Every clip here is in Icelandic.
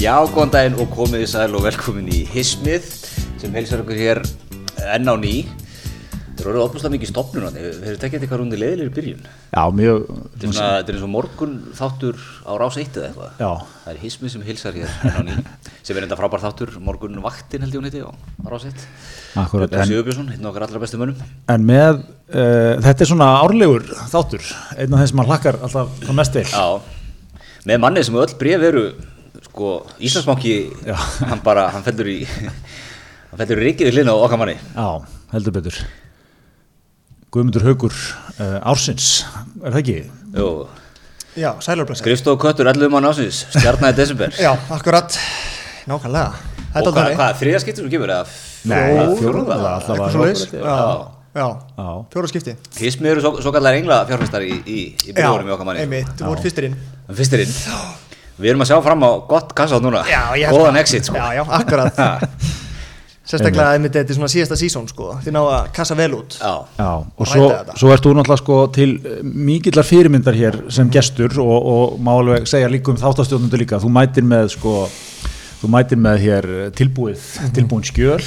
Já, góðan daginn og komið í sæl og velkomin í Hismið sem heilsar okkur hér enn á ný. Það eru óbúslega mikið stopnun á því, þeir eru tekið eitthvað rúndi leiðilegir í byrjun. Já, mjög Þetta er þetta er eins og morgun þáttur á rás eitt eða eitthvað. Já. Það er Hismið sem heilsar hér enn á ný, sem er enda frábær þáttur, morgun vaktin held ég hún heiti á, á rás eitt. Akkurat, Björn en, Sigurbjörnsson, einn af okkar allra bestu mönnum. en með uh, þetta er svona árlegur þáttur einn af þeim sem maður hlakkar alltaf Já, sko, Íslandsbanki, Já. hann bara, hann fellur í, hann fellur í ríkið í hlina á okkar manni. Já, heldur betur Guðmundur Haugur uh, Ársins, er það ekki? Jú, Já, sælurblessa skrifstof köttur 11 mann ásins, stjarnaði desember. Já, akkurat Nákvæmlega Og hvað, hvað þriða skiptur sem kemur eða? Nei, fjóruða alltaf var Já. Já, Já. fjóra skipti Hismi eru svo, svo kallar engla fjárfæstar í, í, í byrjóðurum í okkar manni. einmitt, þú voru fyrstir inn En fyrstir inn. Við erum að sjá fram á gott kassátt núna. ég Góðan exit, sko. Já, já, akkurat. Sérstaklega einmitt. þetta er svona síðasta sísón sko Þið ná að kassa vel út. Já. Já, og Og svo, svo ert þú náttúrulega sko til eh, mikillar fyrirmyndar hér sem gestur og, og má alveg segja líka um þáttastjóðnundu líka, þú mætir með sko þú mætir með hér tilbúið tilbúin skjöl,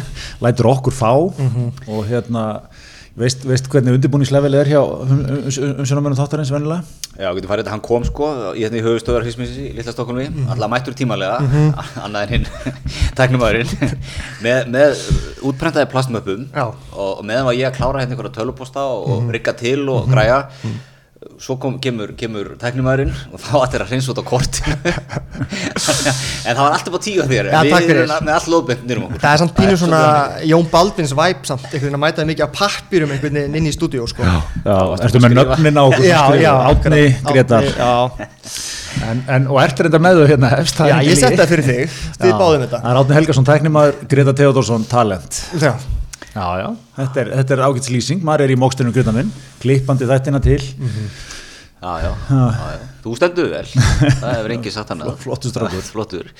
lætur okkur fá og hérna veist, veist hvernig undirbúningslevel er hjá um, um, um, þáttarins venjulega? Já, getur farið þetta, hann kom sko í hérna í höfustöðar Hismisi í Lilla Stokkulmi, mm Mhm. allar mættur tímalega, annað en hinn tæknumæðurinn, með, með útprentaði plastmöppum Já. og, meðan var ég að klára hérna einhverja töluposta og, Mhm. og rigga til og græja, svo kom, kemur, kemur tæknumæðurinn og þá ættir að reynsa út á kortinu, en það var alltaf á tíu að þér, takk við erum með all nýrum okkur. Það er samt pínu svo svona. Jón Baldvins væp samt einhvern veginn að mæta mikið af pappýrum einhvern veginn inn í stúdíó sko. Búin með nöfnin á Átni. Gretar en, en, og ertu reynda með þau hérna efst? Já ég sett það fyrir þig. Þið báðum þetta. Það er Átni Helgason tæknimaður, Greta Theodorsson talent. Já, Já, já, þetta er, þetta er ágætt lýsing, maður er í mókstunum Greta minn, klippandi þættina til. Já, já, já, já, þú stendur vel, það hefur enginn sagt hann Flottur strákur. Flottur.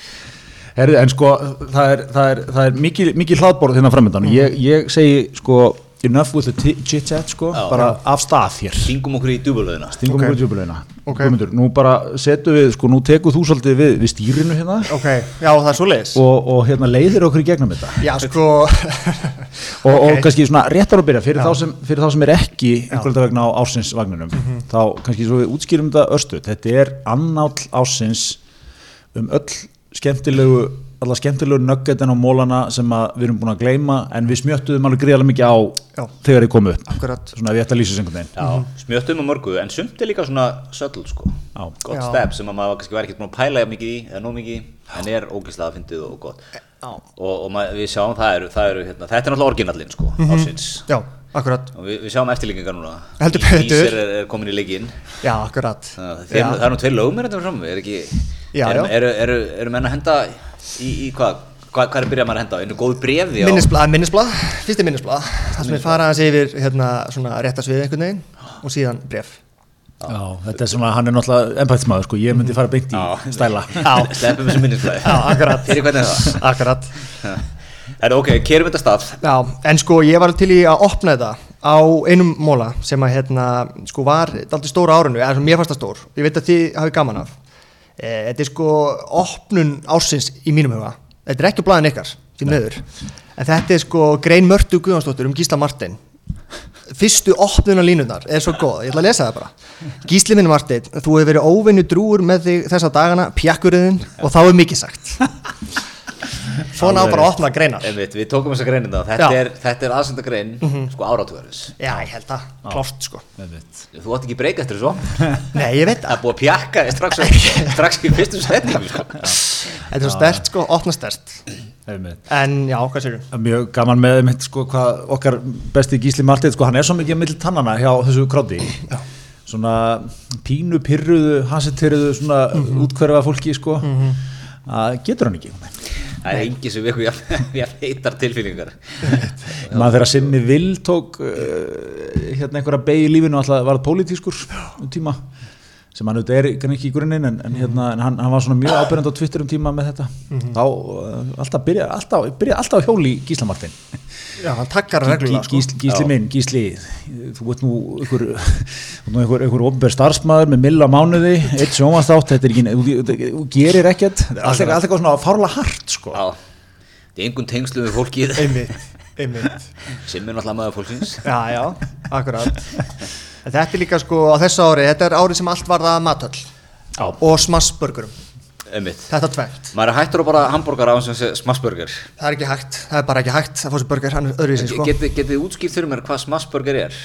Herði, en sko, það er, það er, það er mikið, mikið hlaðborð hérna framöndan og ég, ég segi sko, enough with the chit-chat sko, Já. bara af stað hér Stingum okkur í djúbulöðina. Stingum Ok. okay. við djúbulegina Ok. Guðmundur, nú bara setum við, sko, nú tekur þú svolítið við, við stýrinu hérna ok, já það er svo leiðis og, og hérna leiðir okkur í gegnum þetta Já, sko og, og kannski svona réttar að byrja fyrir, þá sem, fyrir þá sem er ekki einhverja vegna á ásinsvagninum þá kannski svo við útskýrum þetta östu þetta er annáll ásins um öll skemmtilegu alla skemmtilegu nuggetin á mólana sem að við erum búin að gleyma en við smjöttuðum alveg gríðarlega mikið á Já. þegar þið komu upp Akkurat. svona ég ætta að lýsa þessu einhvern veginn Já, smjöttum á mörgu, en sumt er líka svona söll, sko. Já. Gott Já. step sem að maður kannski var ekkert búin að pæla mikið í, eða nóg mikið en er ógeðslega að fyndið og gott. Já. Og, og maður, við sjáum það eru, það eru, hérna, þetta er náttúrulega orginallinn, sko, ársins. Já, akkurat Og við, við sjáum eftirlíkingar núna. Heldur betur. Ísir er, er komin í leikinn. Já, akkurat Það, þeir, Já. það er nú tveir lögumir þetta fram, er ekki, Já, eru, já. eru, eru, eru menn að henda í, í hvað, hvað, hvað er byrjað maður að henda á, einu góðu brefi á, Minnisblad, minnisblad, fyrst er minnisblad Það sem við fara aðeins yfir hérna svona réttasvið einhvern veginn og síðan bref Já, þetta er svona, hann er náttúrulega embætsmaður sko, ég myndi fara beint í Já. stæla. Sleppum þessu minnisblæði. Já, akkurat. Fyrir hvernig er það? Akkurat. Það er ok, kerum þetta stað. Já, en sko ég var til í að opna þetta á einum móla sem að hérna sko var aldrei stóra árinu, eða svona mér fannst það stór. Ég veit að þið hafið gaman af þetta er sko opnun ársins í mínum huga, þetta er ekki á blaðin ykkar því meður, en þetta er sko Grein Mörtu Guðjónsdóttur um Gísla Martin fyrstu opnuna línunar er svo góð, ég ætla að lesa það bara. Gísli minn Martin, þú hefur verið óvinnu drúur með þig þessa dagana, pjakkurinn og þá er mikið sagt svona á bara að opna greinar. Einmitt, við tókum þessa greinin þá, þetta Já. er, þetta er aðsenda grein, sko áratúðarins. Já, ég held að, klárt sko. Þú átt ekki breyka eftir þessu, Nei, ég veit það það er búið að pjakka þig strax, strax í fyrstu setningu, sko. Þetta er svo stert sko, opna stert En já, hvað er Mjög gaman með einmitt, sko, hvað okkar besti Gísli Marteit sko, hann er svo mikið mill tannana hjá þessu kráti svona pínu pyrruðu, hasityrruðu svona útkverfa fólki sko. Að getur hann ekki Það er engi sem við heitar tilfinningar. maður þegar Simmi Vil tók uh, hérna einhverja beig í lífinu alltaf var það pólitískur um tíma sem hann auðvitað er ekki í grunninn en, en, hérna, en hann, hann var svona mjög ábyrjandi á Twitter um tíma með þetta. Þá uh, alltaf byrja alltaf, byrja alltaf hjóli Gísla Martin Já, hann takkar reglulega sko. Gísli, Gísli minn, Gísli þú veit nú ykkur, ykkur, ykkur ofnbær starfsmæður með milla mánuði eitt sjónvarstátt, þetta er ekki þú, gerir ekkert, þetta er alltaf, alltaf eitthvað svona fárlega hart sko. Já, það er engun tengslu við fólkið. Einmitt, einmitt. Sem er náttúrulega maður fólksins. Já, já, akkurat. En Þetta er líka sko á þessu ári, þetta er árið sem allt varða matöll Já. og smassburgurum, Einmitt. þetta tvent Maður er hættur á bara hambúrgar á þessum sé smassburger Það er ekki hægt, það er bara ekki hægt að fá sér burger, hann er öðruvísi sko Getið getið útskýrt fyrir mér hvað smassburger er?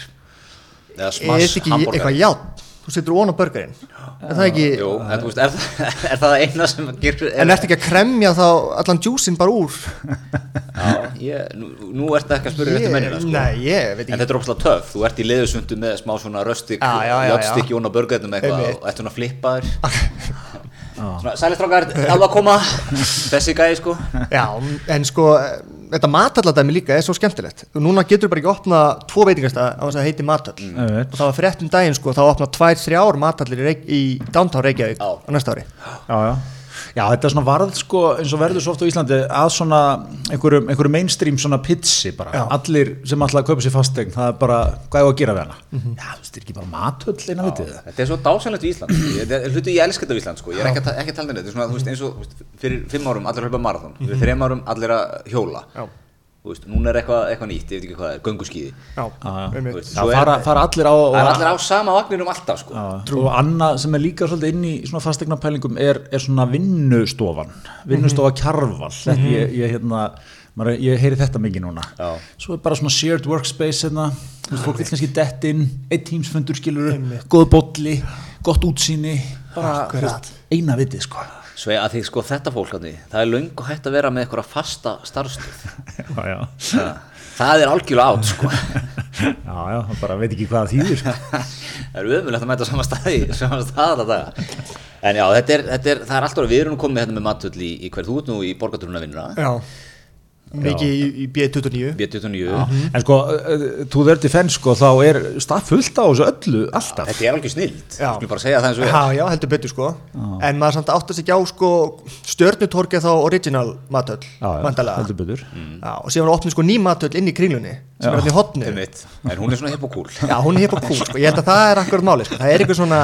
Eða Er smass þetta ekki hambúrgar? eitthvað játn? Þú setur ón á burgerinn Er það ekki, Jú, en þú veist, er, það- er það eina sem gerir en ertu ekki að kremja þá allan djúsin bara úr? Já, ég, nú, nú ertu ekki að spyrja eftir mennina sko. Nei, ég veit En ekki þetta er ógslag töf, þú ert í leðusundu með smá svona röstik, Já, já, já, já. jötstykki ón á burgerinu eitthvað Einmitt. og ert svona flippaður Svona, sælistrákar, alveg að koma. Þessi gæði sko. Já, en sko, þetta matalladæmi líka er svo skemmtilegt. Núna getur bara ekki opna tvo veitingastað á þess að heiti matall Ég veit. og það var frétt um daginn sko, þá opna tvær, þrjár matallir í, í downtown Reykjavík á næsta ári. Já, já. Já, þetta er svona varð sko eins og verður svo oft á Íslandi að svona einhverjum, einhverjum mainstream svona pitsi bara, Já. allir sem alltaf kaupa sér fastegn það er bara, hvað er að gera við hana? Já, þú veist, þetta er ekki bara matöll eina vitið það Þetta er svo dásanlegt við Ísland. Ég- Þetta er hluti ég elska þetta við Ísland sko. Ég er ekki ekki að tala um þetta. Þetta er svona, þú veist, eins og fyrir fimm árum allir að hlaupa marathon. Fyrir þreim árum allir að hjóla. Já. Þú veist, Núna er eitthvað, eitthvað nýtt, ég veit ekki hvað það er, gönguskíði. Já, Já, einmitt. Þú veist, það fara, fara allir á það er allir á sama vagninum alltaf sko. Já, og annað sem er líka svolítið inn í svona fastegnapælingum er, er svona vinnustofan. Vinnustofa kjarval. Þetta, ég, ég, hérna, maður, ég heyri þetta mikið núna. Já. svo er bara svona shared workspace hérna, þú veist, fólk vil kannski dett inn einn tímsfundur skilur, góð bolli gott útsýni. Bara, veist, eina vitið sko Svo að því sko þetta fólk hann, Það er löngu hægt að vera með eitthvað fasta starfstöð já, já, Það, það er algjörlega átt sko. Já, já, það bara veit ekki hvað það þýðir Það er ömulegt að mæta sama staði sama staðar að það En já, þetta er, þetta er, það er alltaf við erum komið hérna með matöll í, í hver þú ert nú í borgaturuna vinnuna. Já, mikið í, í B29 B29 en sko, to their defense sko, þá er stað fullt á þessu öllu alltaf. Þetta er alveg snild, Já. skulum bara segja það eins og er. Já, já, heldur betur sko. En maður samt áttast ekki á sko stjörnutorkið þá original matöll já, já, heldur betur. Já, og síðan opnið sko ný matöll inn í kringlunni sem er í hotnu Einmitt. En hún er svona hipp og cool Já, hún er hipp og cool sko. Ég held að það er akkurat máli sko. Það er eitthvað svona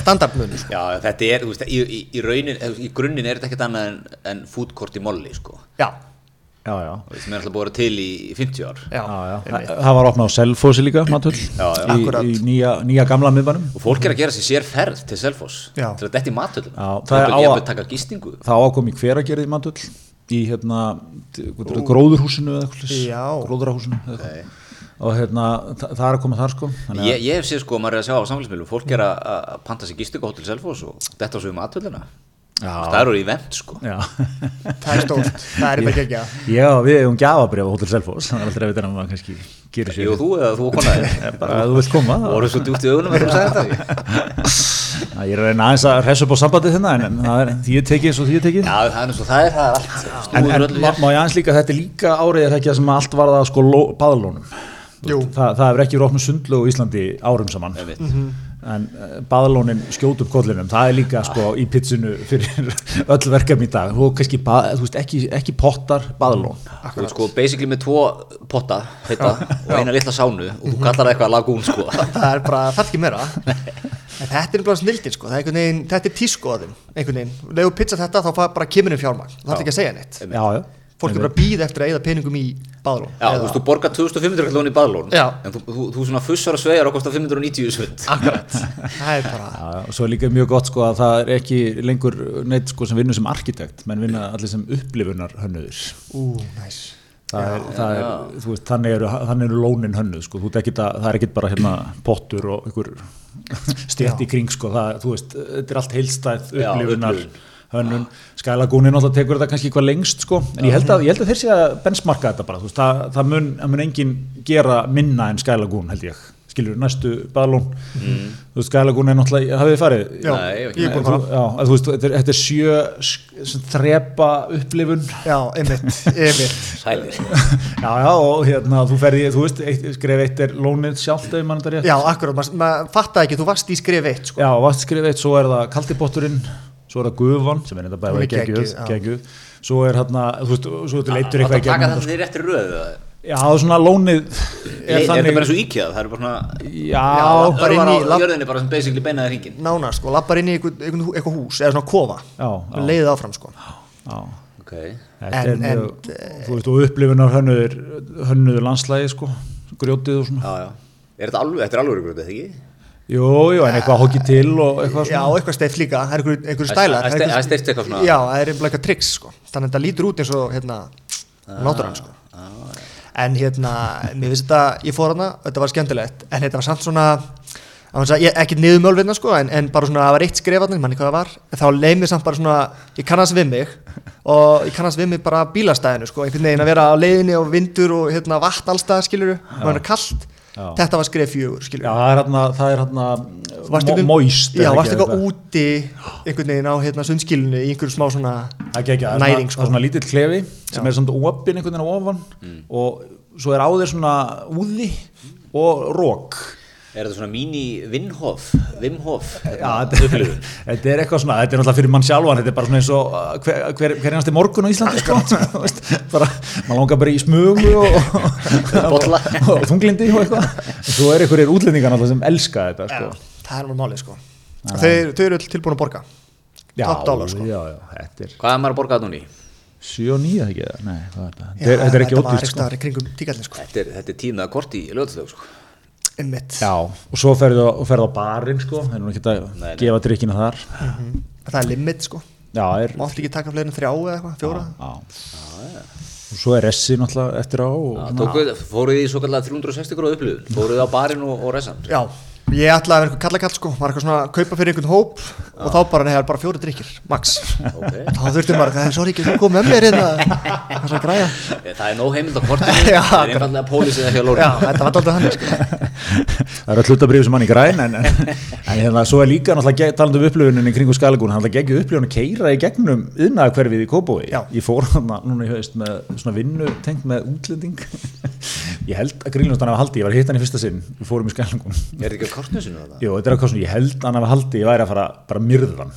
standardmun sko. Já, þetta er, þú veist, í, í, í raunin, í grunninn er þetta ekkert annað en, en food court í molli, sko. Já, Sem er alltaf að vera til í, í 50 ár já, Já, Það var opnað á Selfossi líka, Matull, Já, já. í, í nýja, nýja gamla miðbænum. Og fólk er að gera sér sér ferð til Selfoss Já. Til að detti Já, það Það er á að- að taka gistingu Það ákom í hveragerði Matull, í hérna, hvað er það, gróðurhúsinu eða eitthvað, Já. gróðurahúsinu eða eitthvað. Og hérna, þa- það er að koma þar sko. Þannig Ég, ég hef séð sko, maður er að sjá á samfélagsmiðlum Fólk er að, að panta sér gistingu á Hotel Selfoss og detta sig um matölluna Já. Það eru í vend, sko Já. Það er stórt, það er ekki ekki Já, við hefum gjafabrif á Hotel Selfoss, þannig að aldrei að veit að maður kannski gerir sér. Jú, þú eða þú og konaði Bara að þú vilt koma. þá- Voru svo djúpt í augunum þegar þú sagði þetta Já, Ég er að reyna aðeins að hressa upp á sambandið þinn en það er því ég tekið eins og því ég tekið. Já, það er eins og það er, það er allt En, má, ég aðeins líka, þetta er líka árið er það ekki það sem allt var það sko baðlónum Jú. Þa, það hefur ekki verið opnum sundlu á Íslandi árum saman Einmitt. En uh, baðlónin skjót upp kollinum. Það er líka sko í pizzinu fyrir öll verkefni í dag. Þú veist, ekki, ekki pottar baðlón Þú veist sko, basically með tvo potta heita, og eina litla sánu og þú kallar það eitthvað lagún sko. Það er bara, það er ekki meira. En þetta er bara snildir sko, það er veginn, þetta er tískoðin einhvern veginn, legur pizza þetta þá bara kemur inn fjármagn, það er ekki að segja neitt. Já, já Fólk er bara að býða eftir að eyða peningum í baðrún Já, þú veist, þú borgar 2500 kallón í baðlón. Já. en þú, þú, þú svona fussar og svegar og kostar 590 svund Akkurat, það er bara Já, já, og svo er líka mjög gott sko að það er ekki lengur neitt sko sem vinnur sem arkitekt menn vinna allir sem upplifunar hönnuður Ú, næs. Það er, það er, þú veist, þannig eru, þannig eru lónin hönnuð sko, þú ert ekkit að, það er ekkit bara hérna pottur og einhver stjætt í kring sko, það, þú veist, þetta er allt heilstæð Já, upplifunar upplifun. Hönnun, skælagúnin alltaf tekur þetta kannski hvað lengst sko, en ég held að, ég held að þeir sé að benchmarka þetta bara, þú veist, það, það mun, mun engin gera minna en skælagún held ég, skilur, næstu baðlón þú veist, Skælagún er náttúrulega, hafið þið farið? Já, Nei, ég er búin að fara. þú veist, þetta er, þetta er sjö þrepa upplifun. Já, einmitt, einmitt. Sælir já, já, og hérna, þú ferði, þú veist, eitt, skref eitt er lónið sjálft ef mann þetta rétt. Já, akkurat, maður ma fattaði ekki, þú varst í skrif eitt sko. Já, vast skrif eitt, svo er það kaldibotturinn svo er það gufan, sem er þetta Hún bæði er geggjuð, svo er hérna, þú veist, svo er leitur Það eitthvað í taka gegnum þetta þeir eftir röðu þetta. Já, það er svona lónið Er þetta bara eins og íkjað? Það er bara svona Já, bara inn í jörðinni bara sem basically beinaði hringin Nána, sko, lappar inn í eitthvað, hús eða svona kofa, leiðið áfram sko. já. Ok Þetta En- er en- þú veist, og upplifunar hönnuður hönnuður landslægi, sko grjótið og svona Já, já Er þetta alveg, þetta er alveg þetta ekki? Jú, jú, en eitthvað hókið til og eitthvað Já, svona. eitthvað steift líka, það er einhver, einhver Það er- stælar. það er ste- það steypt eitthvað svona- Já, það er einhver eitthvað tricks sko. þannig að þetta lítur út eins og hérna, náttúran sko. en hérna, mér finnst þetta ég fór hana, þetta var skemmtilegt. En þetta var samt svona að ég, ekki niður mölvinna sko, en, en bara svona það var eitt skrefarnir, manni hvað það var. En þá leið mér samt bara svona, ég kannast við mig og ég kannast við mig bara bílastæðinu sko, einhvern veginn að vera á leiðinni og vindur og hérna vatn allstað skiluru, og það er kallt Já. þetta var skref fjögur Já, það er hérna, það er hérna moist já, varst ekki eitthvað úti einhvern veginn á hérna, sundskilinu í einhverju smá svona ekki, er næring sko. það er svona lítill klefi sem Já. er svona opinn einhvern veginn á ofan og svo er á þér svona úði og rók Er þetta svona mini Vinhof Vimhof Já, þetta, þetta er eitthvað svona, þetta er náttúrulega fyrir mann sjálfan þetta er bara svona eins og uh, hver, hver, hver einasti morgun á Íslandi sko, bara, mann langar bara í smugu og, Bolla. og, og þunglindi og eitthvað svo er einhverjir útlendingar náttúrulega sem elska þetta sko. Já, það er alveg málið sko og þeir, þau eru tilbúin að borga já, top dollar, sko. já, já, þetta er Hvað er maður að borga það núni? 7 og 9 ekki, nei, hvað er þetta Já, þetta er, þetta er ekki þetta ódýrt sko. í sko Þetta er, þetta er tíðnað kort í lögðslög sko. Einmitt. Já, og svo ferðu á, ferðu á barinn sko, það er nú ekki að Nei, nei. gefa drikkina þar. Það er limit sko. Já, er mátt ekki taka fleiri en þrjá eða eitthvað, fjóra. Já. og svo er ressi náttúrulega eftir á og, Já, tókuð, Fóruð þið í svo kallar 360 gráð upplifun? Fóruð þið á barinn og, og resan já, ég ætlaði að vera eitthvað kallakall sko. Var eitthvað svona að kaupa fyrir einhvern hóp og þá bara, nei, það er bara fjóri drikkir, max. Ok. Þá þurfti maður, það er sorry ekki, þú kom með mér hérna. Það er svo að græja Eh, Það er nóg heimild á kortinu. Já, Það er einfallega pólísið ekki á já, lóru þetta var alltaf þannig sko. Það er að hlutabrif sem hann í græn en, en, en hérna, svo er líka náttúrulega talandi um upplifunin í kringu skalagún, hann geggju upplifun að keira í gegnum yðnaða hverfið í Kópói Já. ég fór hann núna í haust með svona vinnu tengt með útlending. Ég held að grínlust hann hafa haldi, ég var að hitta hann í fyrsta sinn. Við fórum í skalagún Er þetta ekki á kortnusinu þetta? Jú, þetta er eitthvað svona, ég held að hann hafa haldi ég væri að fara bara myrðan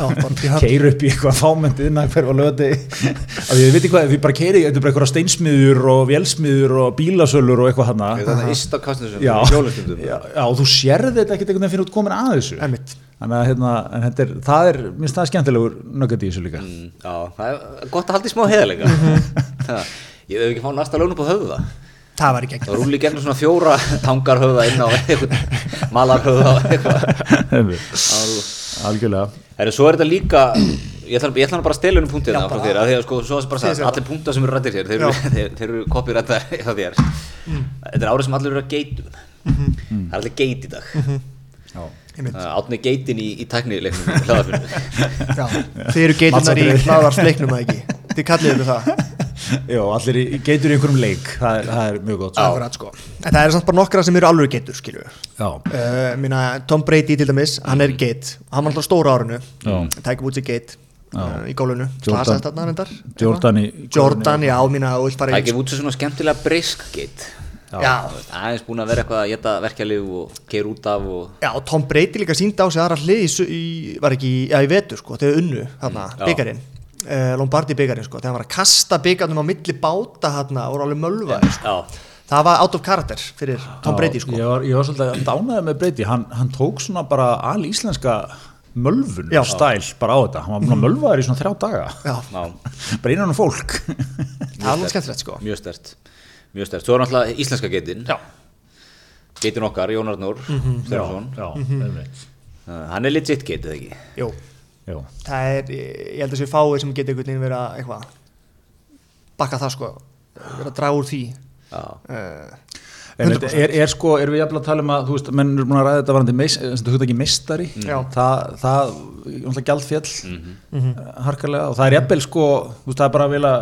keira upp í eitthvað fámynd yðnaða hverfa löti af því við veitum hvað, við bara keiri er bara eitthvað steinsmiður og vélsmiður og bílasölur og eitthvað hann Er þetta ist á kastnusinu? já, Jólastundum já, og þú sérði þetta ekkert einhvern veginn fyrir út komin að þessu. Einmitt. þannig að hérna, en þetta er, það er minnst það er skemmtilegur nöggat í þessu líka. Mm, Já, það er gott að halda í smá heðalega Ég hef ekki fá næsta lögn upp á höfða það var ekki ekki Það rúli gegnum svona fjóra tangar höfða inn á eitthvað malar höfða eitthvað. Algjörlega. Herru, svo er þetta líka Ég ætla, ég ætla bara að stela um punktið það frá bara- þér af Því að sko, svo er bara Segðu sagt, sér allir punktar sem eru rættir hér Þeir eru, þeir, þeir eru hjá þér. Þetta er árið sem allir eru að geitum. Það er allir geit í dag. Já. Einmitt. Átni geitin í, í tæknileiknum þið eru geiturnar í hlaðarsleiknum Þið kallið ykkur það já, allir í, geitur í einhverjum leik. Það er, það er mjög gott sko. Akkurat sko. En það eru samt bara nokkra sem eru alveg geitur uh, Mína Tom Brady til dæmis, hann er geit. Hann var alltaf stóra árinu. Já. Tækja út sér geit uh, Í gólunu Jordan- Jordan í Jordan, já, mína Það gefur út sér svona skemmtilega brisk geit. Já, aðeins búin að vera eitthvað að geta verkjalið og keir út af og já, og Tom Brady líka síndi á sig aðra hlið í, í, var ekki, já, í vetur sko, þegar unnu, þarna, já. byggarinn uh, Lombardi byggarinn, sko, þegar hann var að kasta byggarnum á milli báta, þarna, og voru alveg mölvaði, sko. Já, Það var out of character fyrir Tom Brady, sko. ég var, ég var svolítið dánaði með Brady. Hann, hann tók svona bara al íslenska mölvun Já. stæl bara á þetta. Hann var búin að mölvaður í svona þrjá daga. Já, já, bara innan um fólk. Það var skemmtilegt, sko. mjög stert Mjög stert, svo er náttúrulega íslenska geitin. Já, Geitin okkar, Jón Arnór Mhm. Stefánsson. Já, einmitt. Uh, Hann er legit geit, eða ekki? Jú, já. það er, ég held að sé fáið sem geta einhvern veginn verið að, eitthvað, bakka það, sko, verið að draga úr því. Já, Uh, En þetta er, er sko, erum við jafnvel að tala um að, þú veist, menn eru búin að ræða þetta varandi meis, þetta hugta ekki meistari, Já. það, það, gjaldfjall, Mhm. mm harkalega, og það er jafnvel sko, þú veist, það er bara að vilja,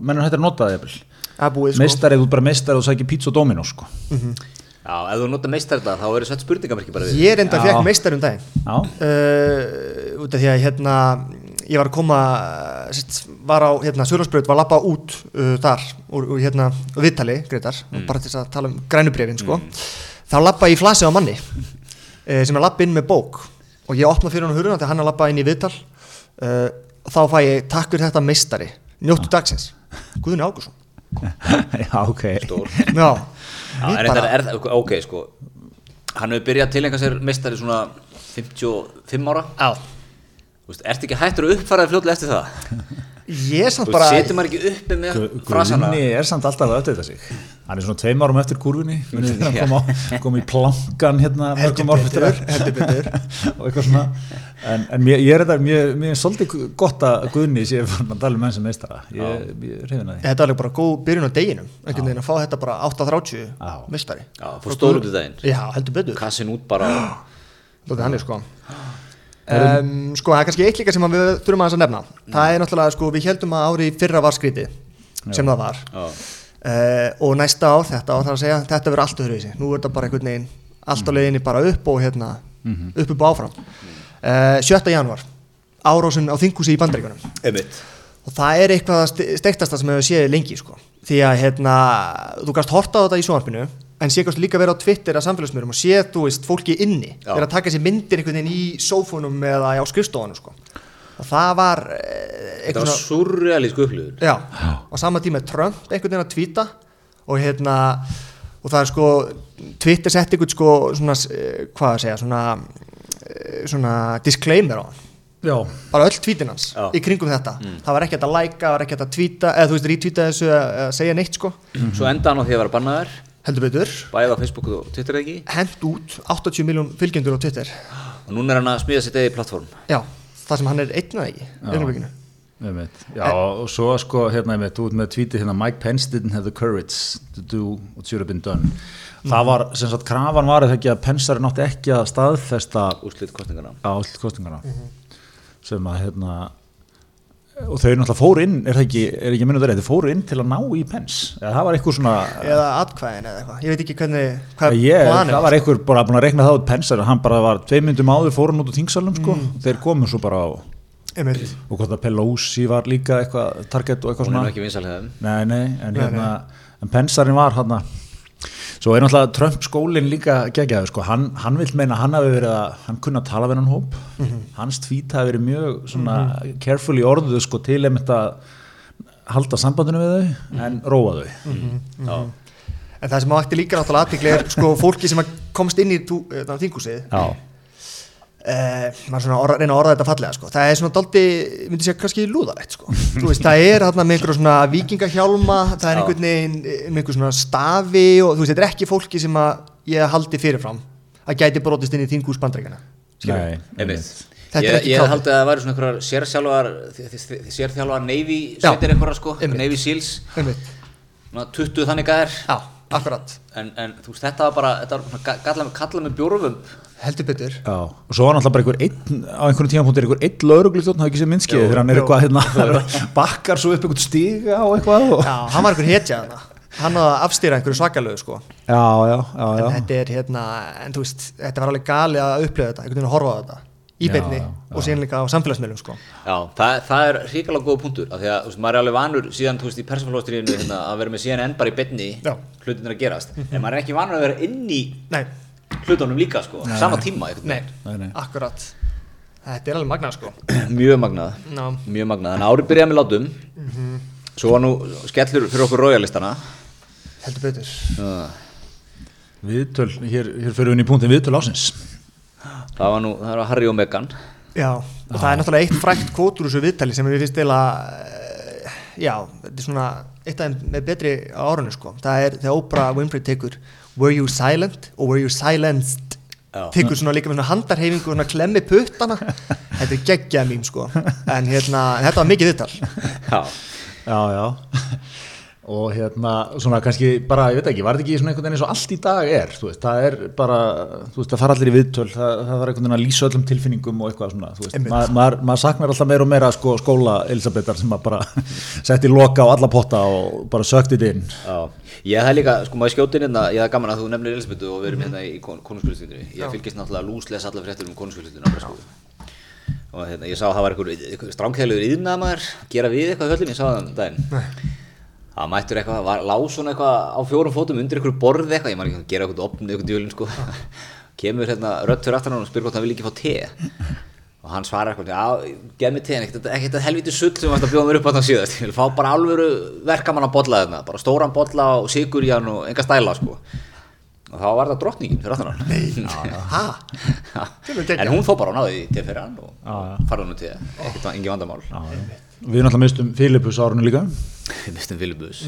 menn er hættir að nota það jafnvel, það er búið, sko. þú ert bara meistari og sækir pizza og domino, sko. já Já, ef þú nota meistar þetta, þá verður sett spurningamerki bara við. Ég er enda Já. fekk meistar um daginn. Já, uh, út af því að hérna ég var að koma sett, var á hérna Söðlandsbröð var að lappa út uh, þar úr, úr hérna viðtali Gretar, bara til þess að tala um grænubrefin sko. þá lappa ég í flasi á manni uh, sem er lappa inn með bók. Og ég opna fyrir hann huruna þegar hann er að lappa inn í viðtal uh, þá fæ ég takk fyrir þetta meistari. Njóttu dagsins, Guðni Ágússon já, ok. Stór. já, En þetta er, er, ok, sko, hann hefur byrjað að tilengja sér meistari svona 55 ára. já, Þú veist, ertu ekki hættur að uppfæraði fljótlega eftir það? ég er samt bara setur maður ekki uppi með frasana? Guðni er samt alltaf að uppdata sig. Hann er svona tveim árum eftir kurvinni Munið þegar hann kom, á, kom í plankan hérna mörgum árum eftir betur, heldur betur. Og eitthvað svona. En, en mér, ég er þetta, mér, mér er svolítið gott að Guðni sé að tala um menn sem meistara. Ég, ég er hrifin að því. Þetta var alveg bara góð byrjun á deginum. Einhvern veginn að fá þetta bara 8.30 Já. mistari Já, fór stór út í daginn. Já, heldur betur. Kassin út bara. Þetta hann er sko um, Sko, það er kannski eitt líka sem að við þurfum aðeins að nefna. Það er náttúrulega, sko, við heldum að ári fyrra var skrítið sem það var. Uh, og næsta ár, þetta ár þarf að segja þetta verður allt öðruvísi, nú er þetta bara einhvern veginn allt á leiðinni bara upp og hérna upp upp og áfram. Uh, 7. januar, árásin á þingúsi í einmitt. og það er eitthvað að ste- steiktasta sem hefur séð lengi sko. því að hérna, þú gast horta á þetta í sjónvarpinu en sé kannski líka vera á Twitter að samfélagsmyrum og sé, þú veist, fólki inni vera að taka sér myndir einhvern veginn í sófónum eða á skrifstofunum sko. og það var eh, Þetta eitthvað var svona surrealísku upplifun. já, á sama tíma er Trump einhvern veginn að tvíta og hérna og það er sko, Twitter sett einhvern sko svona, eh, hvað að segja svona, eh, svona disclaimer á hann. Já, bara öll tvítin hans Já. í kringum þetta. Það var ekki hægt að læka, það var ekki hægt að tvíta eða þú veist, retweeta þessu eða eða segja neitt sko. Svo enda hann á því að vera bannaður, heldur betur, bæði á Facebook og Twitter eða ekki. hent út 80 miljón fylgjendur á Twitter Og núna er hann að smíða sitt eigi plattform. já, það sem hann er einn eða ekki augnablikinu. einmitt. Já, og svo sko hérna einmitt, út með tweetið hérna Mike Pence didn't have the courage to do what should have been done Það var, sem sagt, krafan var eða ekki að Pensari nátti ekki að staðfesta Úrslit kostningarna. á kostingana sem að hérna og þau náttúrulega fóru inn, er það ekki, er ekki minnum þeir, þau fóru inn til að ná í pens? Eða það var eitthvað svona eða atkvæðin eða eitthvað, ég veit ekki hvernig hvað ég, planið það var eitthvað bara búin að rekna það út pensar, hann bara var tvei myndum áður fóru hann út úr þingsalum sko, þeir komu svo bara á Einmitt. og hvort að Pelosi var líka eitthvað target og eitthvað Hún er svona. ekki vinsalhefðum. nei, nei, en hérna en pensarinn var hann svo er náttúrulega Trump skólinn líka geggjaður sko, hann, hann vil meina að hann hafi verið að hann kunna að tala við hann hóp. Hans tvít hafi verið mjög svona carefully orðuð sko til einmitt að halda sambandinu við þau en róa þau. Já. en það sem átti líka náttúrulega aðtikli er sko fólki sem að komst inn í þingúsið já, Uh, maður svona orða, reyna að orða þetta fallega sko. það er svona daldi, myndi segja kannski lúðalegt sko. Þú veist, það er þarna með einhverjum svona vikingahjálma, það er einhvern veginn eh, með einhver svona stafi og þú veist, þetta er ekki fólki sem að ég haldi fyrirfram að gæti brotist inn í þingús bandreikana nei, Einmitt. Þetta er Ég, ekki ég haldi að það væri svona einhverjar sérþjálfar, sérþjálfar Navy sveitir einhverjar sko. Navy Seals, svona 20 þannig gæðir. já, akkurat En, en þú veist, þetta var bara, þetta var svona kallað með, bjórufum. Heldur betur. Já, og svo var náttúrulega bara einhver einn, á einhverjum tímapunktir einhver einn lauruglistjórn, það ekki sem minnskið, þegar hann er eitthvað hérna, bakkar svo upp einhvern stiga og eitthvað og... já, hann var einhver hetja þarna. Hann að afstýra einhverju svakalögu sko. Já, já, já, en já. þetta er hérna, en þú veist þetta var alveg gali að upplifa þetta, einhvern veginn að horfa á þetta í beinni og síðan líka á samfélagsmiðlum sko. Já, það, það er hrikalega góð punktur, af því að þú veist, maður er alveg vanur síðan, þú veist, í persónflóðstríðinu hérna, að vera með CNN bara í betni Já. hlutinir að gerast, en maður er ekki vanur að vera inn í nei, hlutunum líka, sko, sama tíma, nei, Nei, nei. akkurat. Þetta er alveg magnað sko. Mjög magnað, Ná. mjög magnað, en árið byrjaði með látum, svo var nú skellur fyrir okkur royalistana, heldur betur. Uh, Viðtöl, hér, hér fyrir við inn í punktin viðtöl ásins. það var nú, það var Harry og Meghan, já, og það er náttúrulega eitt frækt kvótur úr þessu viðtali sem við finnst til að já, þetta er svona eitt af þeim með betri á árunni sko. Það er þegar Oprah Winfrey tekur Were you silent or were you silenced? Tekur svona líka með svona handarhefingu og svona klemmi puttana. Þetta er geggjað mým sko. En hérna, en þetta var mikið viðtal. Já, Já, já. Og hérna, svona kannski bara, ég veit ekki, var þetta ekki svona einhvern veginn eins og allt í dag er, þú veist, það er bara, þú veist, það fara allir í viðtöl, það, það var einhvern veginn að lýsa öllum tilfinningum og eitthvað svona, þú veist, Einmitt. maður maður maður saknar alltaf meira og meira sko, skóla Elisabetar sem að bara setti loka á alla potta og bara sökti þetta inn. Já, ég hef líka, sko maður skjóti inn hérna, ég hef gaman að þú nefnir Elisabethu og við erum hérna í konungskjöldstundinu Ég fylgist náttúrulega lúsles allar fréttur um konungskjöldstundinu og hérna, ég sá að það var einhver, einhver stránkæðilegur yðnaðamaður gera við eitthvað í höllum, ég sá það um daginn Það mættur eitthvað, var, lá svona eitthvað á fjórum fótum undir einhverju borði eitthvað, ég man ekki að gera eitthvað opnið eitthvað djúlinn sko. Kemur hérna fyrir aftan hann og spyr hvort hann vil ekki fá te. Og hann svarar eitthvað, já, gef mér te en ekkert þetta helviti sull sem að bjóða mér upp á þetta síðast. Ég vil fá bara alvöru verkamann að bolla þarna bara stóran bolla og sigur í hann og enga stæla sko. Og þá var það drottningin fyrir aftan hann. En hún fó bara náði te fyrir hann og farði hann út te, ekkert Við náttúrulega mistum Filipus árunni líka, við mistum Filibus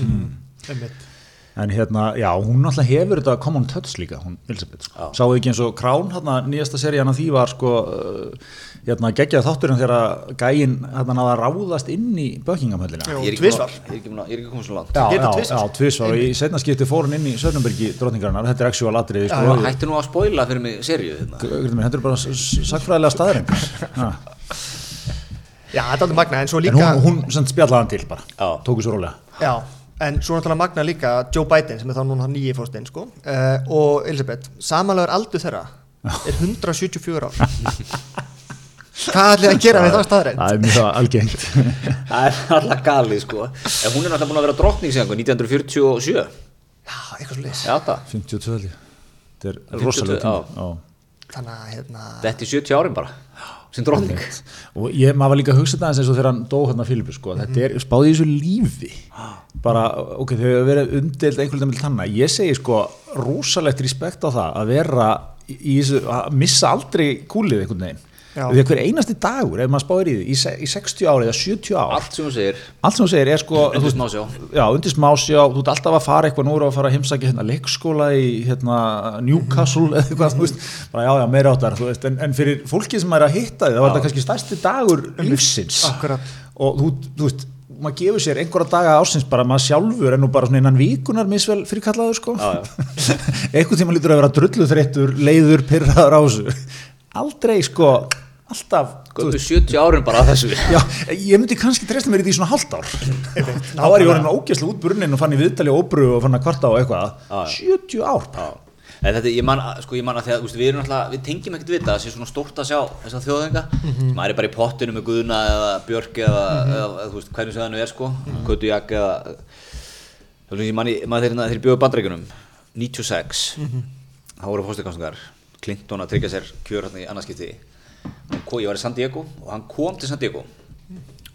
Einmitt. en hérna, já, hún náttúrulega hefur þetta common touch líka, hún Elisabeth, sko. Sáðu ekki eins og Krán, hérna, nýjasta serían af því var, sko, uh, hérna, geggjað þátturinn þegar gæinn, hérna, náða að ráðast inn í Bökkingamhöllina. Jú. ég er ekki er ekki búinn að- ég er ekki komið svo langt Já, já, tvisvar. já, tvisvar og í setna skipti fór hún inn í Sörnumbergi drotningarinnar, þetta er actual atriði, Já, sko, hættu nú að spoila fyrir mig hérna. Guðmundur, þetta er bara s- s- sagfræðilega staðarendur. Já, þetta er alveg magna, en svo En líka hún, hún sem spjallaði hann til bara, Já. tóku svo rólega. Já, en svo náttúrulega magna líka Joe Biden sem er þá núna nýji fórstinn sko, uh, og Elisabeth, samanlegur aldur þeirra er 174 ár Hvað ætlið að gera við það staðreind? Það er mjög algengt. það er alltaf galið sko en hún er náttúrulega búin að vera drottning síðan sko, 1947 Já, eitthvað svo leys já það, 52 held ég. Þetta er 52, rosalega tíma. Þannig að, hérna, þetta er 70 árin bara sem drottning. Og ég, maður var líka að hugsa þetta eins og þegar hann dó hérna Filipus sko, þetta er spáði í þessu lífi. Bara, ok, þau hefur verið umdeild einhvern veginn tanna, ég segi sko rosalegt respekt á það að vera í í þessu, að missa aldrei kúlið einhvern veginn. Því að hver einasti dagur ef maður spáir í því, í, se- í 60 ári eða 70 ár, allt sem hún segir. Allt sem þú segir er sko Undir þú smásjá. já, undir smásjá, þú ert alltaf að fara eitthvað nú er að fara að heimsækja hérna leikskóla í hérna Newcastle eða eitthvað, þú veist, bara já, já, meira áttar þú veist, en, en fyrir fólkið sem er að hitta því það var þetta kannski stærsti dagur lífsins. Akkurat. og þú, þú veist maður gefur sér einhverja daga ásins bara maður sjálfur en nú bara svona innan vikunar misvel fyrir kallaður sko einhvern tíma lítur að vera drullu þreyttur leiður, pyrraður á þessu. Aldrei sko alltaf Gömur 70 árin bara að þessu. Já, ég myndi kannski treysta mér í því svona hálft ár. Þá var ég orðin ógeðslega út brunnin og fann í viðtali og óbru og fann að kvarta á eitthvað. Já, 70 ár Já. En þetta, ég man, sko, ég man að þegar, þú veist, við alltaf, við tengjum ekkert við þetta, það sé svona stórt að sjá þessa þjóðenga, Mhm. maður er bara í pottinu með Guðna eða Björk eða, eða, eða þú veist, hvernig sem það nú er, sko, mm. -hmm. Jak eða, þú veist, ég man, ég man þegar þeir bjóðu bandreikunum, 96, Mhm. þá voru fórstöðkonstingar, Clinton að tryggja sér kjör hérna í annarskipti, ég var í San Diego og hann kom til San Diego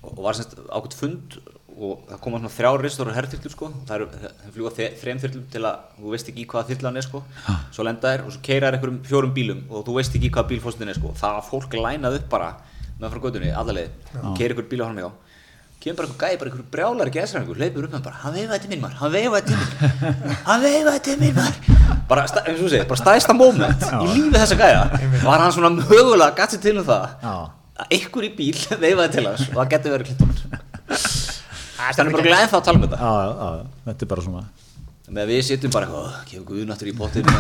og var semst ákveðt fund og það koma svona þrjár ristur og herrþyrlur sko það fljúa þrejum þyrlum til að þú veist ekki í hvaða þyrlan er sko. Svo lenda þær og svo keira þær einhverjum fjórum bílum og þú veist ekki í hvaða bílfóstin er sko. Það fólk lænað upp bara með frá gödunni allarleið, keira einhver bíl á hann með á kemur bara einhver gæði, bara einhver brjálar gæsræðingur hleypur upp með hann bara, hann veifaði til minn maður hann veifaði til minn, hann veifaði til minn maður. Bara, eins og segir, bara stæðsta moment í lífi þessa gæja. Var hann svona mögulega gætt sér til um það Já. að einhver í bíl veifaði til hans og það getur verið klittónur það er bara glæðið þá að tala um þetta. Já, já, já, þetta er bara svona með við sittum bara eitthvað, "Ó, kemur guðnáttur í potinu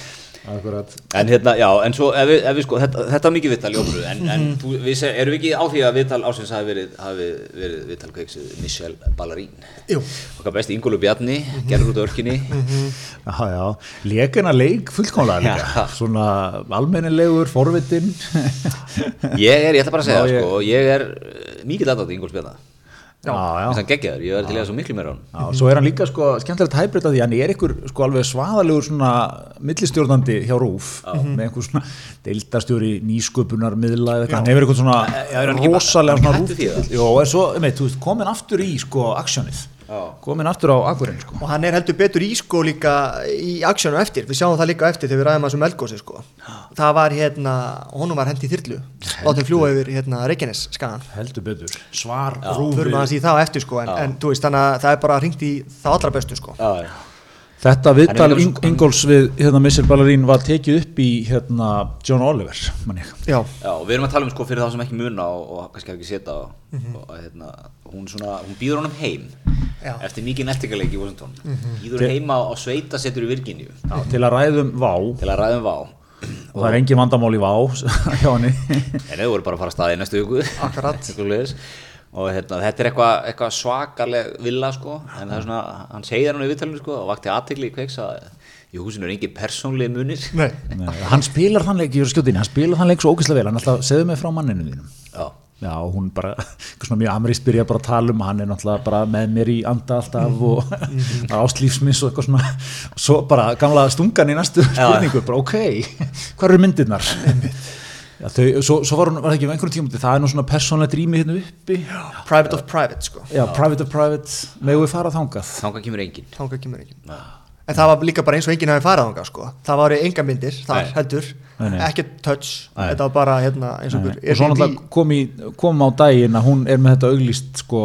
akkurat. En hérna, já, en svo ef við, ef við sko, þetta, þetta var mikið viðtal í óbru en, en þú, við se, erum við ekki á því að viðtal ásins hafi verið, hafi verið viðtal kveiksið Michelle Ballarín Jú, okkar besti Ingólu Bjarni, gerður út örkinni. Já, já, lekina leik fullkomlega líka. Svona almennilegur, forvitin ég er, ég ætla bara að segja það sko, ég er uh, mikið aðdátt Ingóls Bjarni þess að geggjaður, ég verði til að svo miklu meira á hann Já, svo er hann líka sko skemmtilegt hæbreyt af því hann er ykkur sko alveg svaðalegur svona millistjórnandi hjá Rúf með einhver svona deildastjóri nýsköpunar miðla eða eitthvað, hann hefur eitthvað svona rosalega Rúf Jó, er svo, meit, þú veist, komin aftur í sko aksjónið, Já. Komin aftur á akkurinn sko. Og hann er heldur betur í sko líka í aksjónu eftir, við sjáum það líka eftir þegar við ræðum að þessum eldgósi sko. Það var hérna, honum var hendi í þyrlu. Látum fljúa yfir hérna Reykjanes skagan heldur betur, svar förum Rúf aðeins í það á eftir sko en, en veist þannig að það er bara ringt í það allra bestu sko. Já, já. Þetta viðtal Hann líka Ing svo- Ingóls við hérna, Missile Ballerín var tekið upp í hérna, John Oliver. Já, Já, við erum að tala um sko fyrir þá sem ekki muna og, og kannski ekki setja á Mhm. og hérna, hún svona, hún býður honum heim Já. Eftir mikið nettingaleik í Washington. Býður heima á sveita setur í Virginíu. Já, til að ræðum Vá. Til að ræðum vá. Og það er engin vandamál í Vá en þau voru bara að fara að staði í næstu viku. Akkurat. Og hérna, þetta er eitthvað eitthva svakaleg villa sko. En það er svona, hann segir hann í viðtalinu sko og vakti aðtegli í kveiks að í húsinu er engin persónlegi munir. Nei. Nei, hann spilar þann leik, ég er skjótið inn, hann spilar þann leik svo ógeðslega vel, hann alltaf segðu mig frá manninu þínum. Já, Já, hún bara, eitthvað svona mjög amrist byrja bara að tala um, hann er náttúrulega bara með mér í anda alltaf og Mhm. ástlífsmiss og eitthvað svona. Svo bara gamla stungan í næstu spurningu, bara ok, hvað eru myndirnar? Já, þau, svo, svo var hún, var það ekki um einhverjum tímum það er nú svona persónlega drými hérna uppi. Private of private sko. Já, private of private, megum við fara þangað? Þangað kemur engin Þangað kemur enginn. En það var líka bara eins og enginn hafi farið þangað sko. Það var enga myndir þar Nei. heldur. Ekkert touch. Nei. Þetta var bara hérna eins og einhver og svo náttúrulega kom, á daginn að hún er með þetta auglýst sko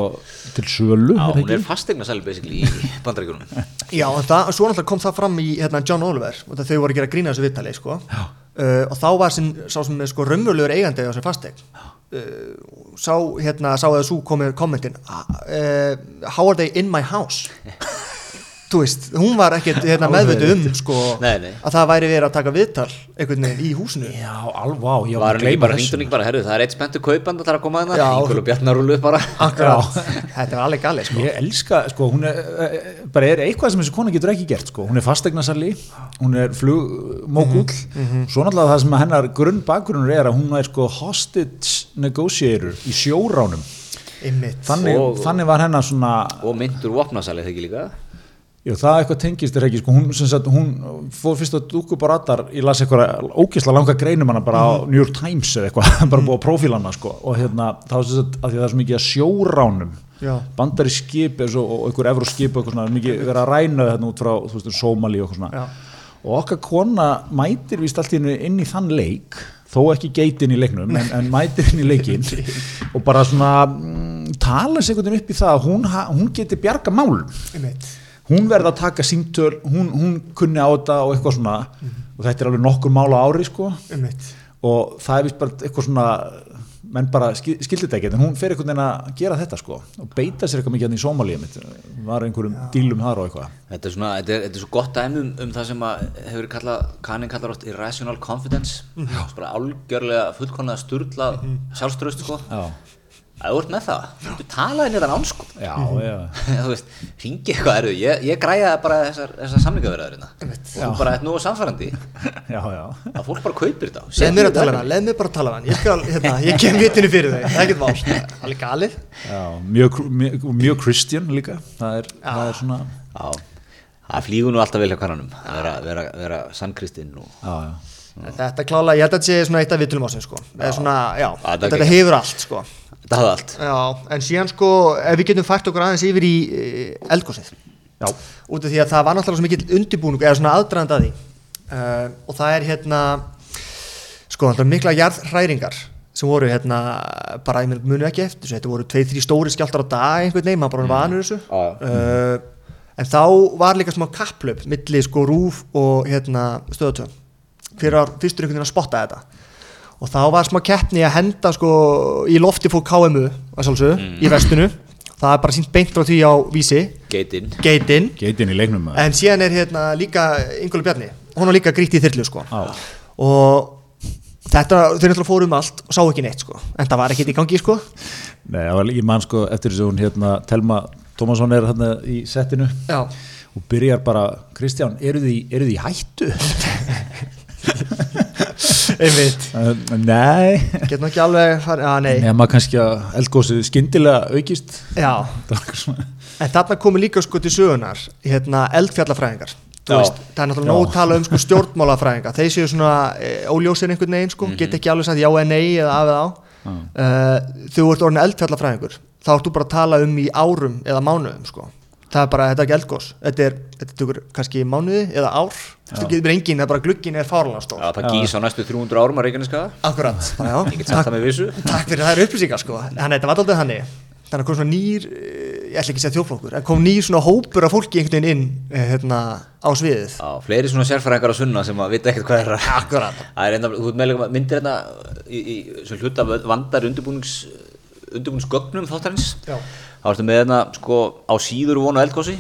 til sölu Já, er hún er fastegna sæli basically í bandaríkjunum. Já, það, svo náttúrulega kom það fram í hérna, John Oliver þau voru að gera grína þessu viðtali sko. uh, og þá var sin, sá sem er sko raunverulegur eigandi á þessu fastegn uh, sá hérna, sá að þú komið kommentin uh, How are they in my house? Þú veist, hún var ekkert hérna, meðveitu um sko, Nei, nei. að það væri verið að taka viðtal einhvern veginn í húsinu. Já, alveg, vá, ég var hann ekki bara hringt og bara, herru, það er eitt spenntu kaupand að það er að koma að Já. það Ingól og Bjarnarúlu bara Akkurát, þetta var alveg galið sko. Ég elska, sko, hún er, eh, bara er eitthvað sem þessi kona getur ekki gert, sko, hún er fastegnasali, hún er flugmókull, svo náttúrulega það sem hennar grunn bakgrunnur er að hún er sko hostage negotiator í sjóránum, þannig, Og- þannig var hennar svona, og myndur vopnasæli þegar ekki líka jú, það eitthvað tengist er ekki, sko, hún, sagt, hún fór fyrst að dúku bara aðar, ég las eitthvað ógeðslega langa greinum hana bara á New York Times eða eitthvað, bara búið á prófílana, sko, og hérna, þá sem sagt, að því að það er svo mikið að sjóránum, Já. bandari skip og, og einhver efru skip og eitthvað svona, mikið verið að ræna þetta út frá þú veist, Sómali og eitthvað svona Já. og okkar kona mætir víst allt í hennu inn í þann leik þó ekki geitin í leiknum en, en mætir inn í leikin og bara svona mm, tala sig einhvern veginn upp í það að hún, hún geti bjarga málum Einmitt. Hún verði að taka símtöl hún, hún kunni á þetta og eitthvað svona. Og þetta er alveg nokkur mál á ári sko. Einmitt. og það er vist bara eitthvað svona menn bara skil- skildi þetta ekki en hún fer einhvern veginn að gera þetta sko. Og beita sér eitthvað mikið hann í Sómalíu mitt var einhverjum dílum þar og eitthvað. Þetta er, svona, þetta, er, þetta er svo gott dæmi um, um það sem að hefur kallað, kannin kallar oft irrational confidence. Mm -hmm. bara algjörlega fullkonlega sturlað mm sjálfströst sko. Já, að þú ert með það, þú talaði nýttan án sko já, já. Þú veist, ringi eitthvað eru ég, ég græða bara þessar, þessar samlingaverðarina og þú bara ert nú samfærandi já, já, að fólk bara kaupir þetta. Leð mér að tala hann, leð mér bara að tala hann Ég, skal, hérna, ég kem vitinu fyrir þau, það er ekkert mál. Það er galið. Já mjög, mjög, mjög Christian líka. Það er, það er svona Já, það flýgur nú alltaf vel hjá kannanum. Að vera, vera, vera sannkristinn og já, já, Þetta klála, ég held að þetta sé svona eitt af vitulum ásinn sko. Þetta hefur allt sko. Þetta hafði allt. Já, en síðan sko, ef við getum fært okkur aðeins yfir í e, eldgósið já, út af því að það var náttúrulega svo mikill undirbúning eða svona aðdraðandi að því. Uh, og það er hérna sko, náttúrulega mikla jarðhræringar sem voru hérna bara, ég muni ekki eftir þessu, þetta voru tveið, þrý stóri skjáltar á dag einhvern veginn, maður bara vanur þessu. Já, já. uh, en þá var líka smá kapplöp milli sko rúf og hérna stöðatöðum hver var fyrstur einhvern veginn að spotta þetta og þá var smá keppni að henda sko í lofti fór KMU að sjálfsögðu, í vestinu. Það er bara sínt beint frá því á vísi. Geitinn. Geitinn. Geitin í leiknum maður. en síðan er hérna líka Ingóli Bjarni. Hún var líka grýtt í þyrlu sko. Já. og þetta, þau náttúrulega fóru um allt og sá ekki neitt sko. En það var ekkert í gangi sko. Nei, það var ég man sko eftir þess að hún hérna Telma Tómasson er hérna í settinu já, og byrjar bara, Kristján, eru þið, í- eru þið í hættu? einmitt. Nei. Getur ekki alveg farið, að nei. Nema kannski að eldgósið skyndilega aukist. Já, en þarna komu líka sko til sögunar hérna eldfjallafræðingar. Veist, það er náttúrulega nóg tala um sko stjórnmálafræðinga. Þeir séu svona e, óljósir einhvern veginn sko, get ekki alveg sagt já eða nei eða af eða á. Uh, þú ert orðin eldfjallafræðingur. Þá ert þú bara að tala um í árum eða mánuðum sko það er bara, þetta er ekki eldgós þetta er, þetta tekur kannski mánuði eða ár. Þú getur engin, það er bara glugginn er fárlega stór. Já, það gís á næstu 300 árum að Reykjaneskaða akkurat, já, Ég get sagt það með vissu. Takk fyrir þær upplýsingar sko. Þannig þetta var alltaf þannig. Þannig að kom svona nýr eh, ég ætla ekki að segja þjóflokkur, en kom nýr svona hópur af fólki einhvern veginn inn eh, hérna, á sviðið. Já, fleiri svona sérfæringar á sunna sem að vita ekkert hvað er að Akkurat. Það er hérna þá ertu með hérna sko á síður vonu eldgósi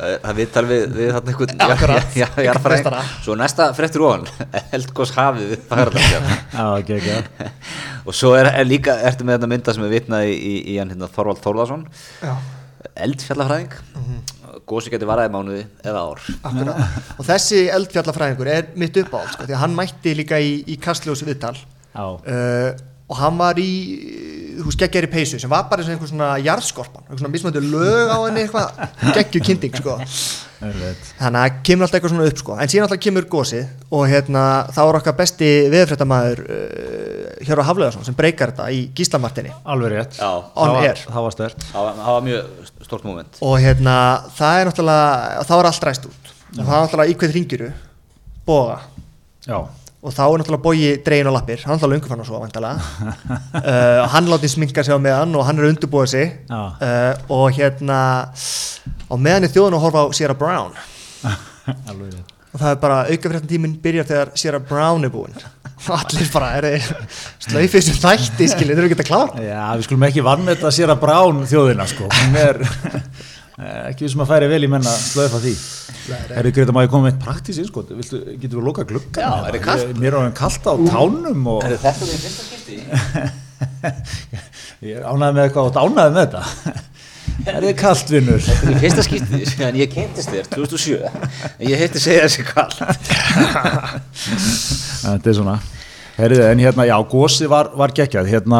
það viðtal við, við þarna einhvern Akkurat. já, já, jarðfræðing. Svo næsta fréttur ofan eldgós hafið við Fagradalsfjall. Já, ok, ok. og svo er, er líka ertu með þetta mynda sem er vitnað í, í, í hérna Þorvald Þórðarsson Já. eldfjallafræðing gósi geti varaði mánuði eða ár Akkurat. og þessi eldfjallafræðingur er mitt uppáhald sko, því að hann mætti líka í, í kastljósi viðtal Já. uh, og hann var í þú veist, geggjari peysu sem var bara eins og einhver svona jarðskorpan, einhver svona mismöndu lög á henni eitthvað, geggju kynnting sko þannig að kemur alltaf eitthvað svona upp sko en síðan alltaf kemur gósið og hérna þá er okkar besti viðfréttamaður uh, Hjörður Hafleðarsson sem breykar þetta í Gíslamartinni Alveg rétt. Já. On Það var-. Það var stert. það var, það var mjög stort moment og hérna það er náttúrulega, þá er allt ræst út og það er náttúrulega í hvað ringiru boga Já. Og þá er náttúrulega bogi dregin á lappir. Hann er náttúrulega ungu fann og svo uh, hann látið sminka sig á meðan og hann er undurbúið sig. Uh, og hérna og meðan er þjóðan að horfa á Sierra Brown. Og það er bara aukafréttan tíminn byrjar þegar Sierra Brown er búinn. Og allir bara er slöifið sem þætti skilið, þeir eru ekki að klára. Já, við skulum ekki vann með þetta að brán þjóðina sko, hún er ekki við sem að færi vel í menna slöfa því. Er þið greið að maður koma með eitt praktís sko, Viltu, getur við að loka glugga Já, er þið kalt? Mér er hann kallt á tánum og Er þetta því fyrsta skipti? ég er ánæði með eitthvað og ánæði með þetta? Er þið kallt vinnur? Þetta er í fyrsta skipti síðan ég kynntist þér 2007 en ég heitti segja þessi kall Þetta er svona. Herrið, en hérna, já, gósi var, var geggjað. Hérna,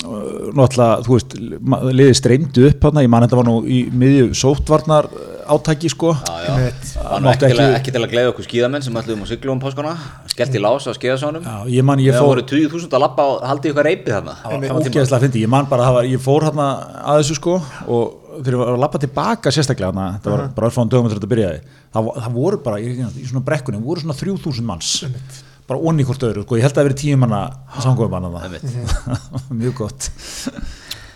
náttúrulega, þú veist liðið streymdu upp hérna, ég man þetta var nú í miðju sóttvarnar átaki sko. Já, já. Einmitt. Það var nú ekki, að, ekki- ekki til að gleiða okkur skíðamenn sem ætluðum á siglu um páskana. Skellt í lás á skíðasánum Já, ég man, ég Það voru 20.000 að lappa og haldi ykkur reypið þarna. Það var ógeðslega fyndi, ég man bara að það var, ég fór hérna að þessu sko og þegar ég var að lappa tilbaka sérstaklega hérna, þetta var bara örfáðan dögum eftir þetta byrjaði, það, það voru bara í, í svona brekkunni, voru svona 3000 manns bara onni hvort öðru, sko, ég held að það hafi verið tíu manna samgóðum manna það mjög gott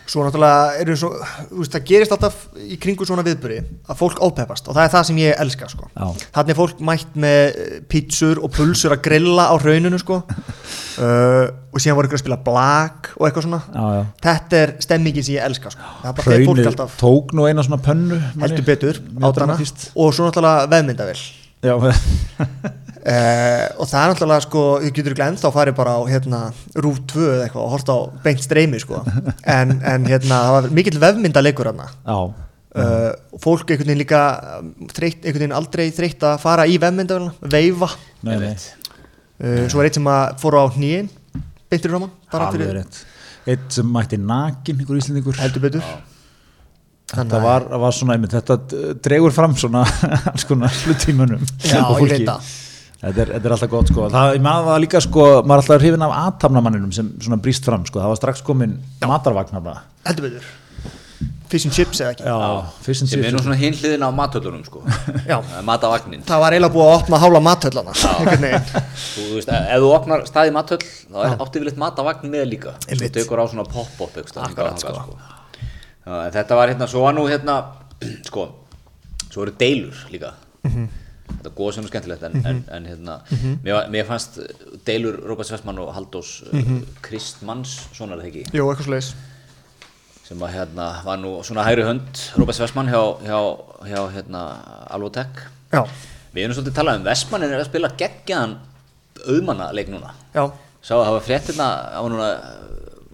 svo náttúrulega eru svo, þú veist, það gerist alltaf í kringu svona viðböri að fólk ópeppast og það er það sem ég elska sko. Já. þannig er fólk mætt með eh, pítsur og pulsur að grilla á rauninu sko. uh, og síðan voru ykkur að spila blag og eitthvað svona Já, já. þetta er stemmingin sem ég elska sko. það bara þegar fólk Hraunið alltaf tók nú eina svona pönnu heldur betur átana dramatískt. og svo náttúrulega veðmyndavill Já, Uh, og það er náttúrulega sko, þú getur ekki ennþá farið bara á hérna, rúf 2 eða eitthvað og horta á beint streymi sko. en, en hérna, það var mikill vefmyndaleikur hérna já, uh, og fólk einhvern veginn líka um, þreytt, einhvern veginn aldrei þreytt að fara í vefmyndavelna, veifa. Nei, nei, uh, svo var eitt sem að fór á ráman, bara alveg fyrir rétt. Eitt sem mætti nakin, ykkur íslendingur. Heldur betur Þetta var, var svona, einmitt, þetta dregur fram svona alls konar Já, og fólki. það. Þetta er, þetta er alltaf gott sko. Það, maður það líka sko, maður alltaf hrifin af aðtamnamanninum sem svona brýst fram sko, það var strax komin matarvagn þarna. heldur betur. Fish and chips eða ekki? Já, fyrst en sem er nú svona hinn hliðin á matöllunum sko. Já. matavagnin það var eiginlega búið að opna hálfa mathöllana veginn. Þú veist, ef ef þú opnar staði matöll þá er átti við litt matavagn með líka. Þú tekur á svona pop-up staðar Akkurat, og sko. Já, þetta var hérna, svo var nú hérna sko, svo eru deilur líka. Þetta er góð sem er skemmtilegt en, en, en hérna, mér, var- mér fannst deilur Róbert Svessmann og Haldós mm Kristmanns, svona er það ekki? Jú, eitthvað slags sem að hérna var nú svona hægri hönd Róbert Svessmann hjá, hjá, hjá hérna Alvotech. Já, við erum svolítið talað um Vestmann er að spila geggjaðan auðmannaleik núna. Já, sá að það var fréttina á núna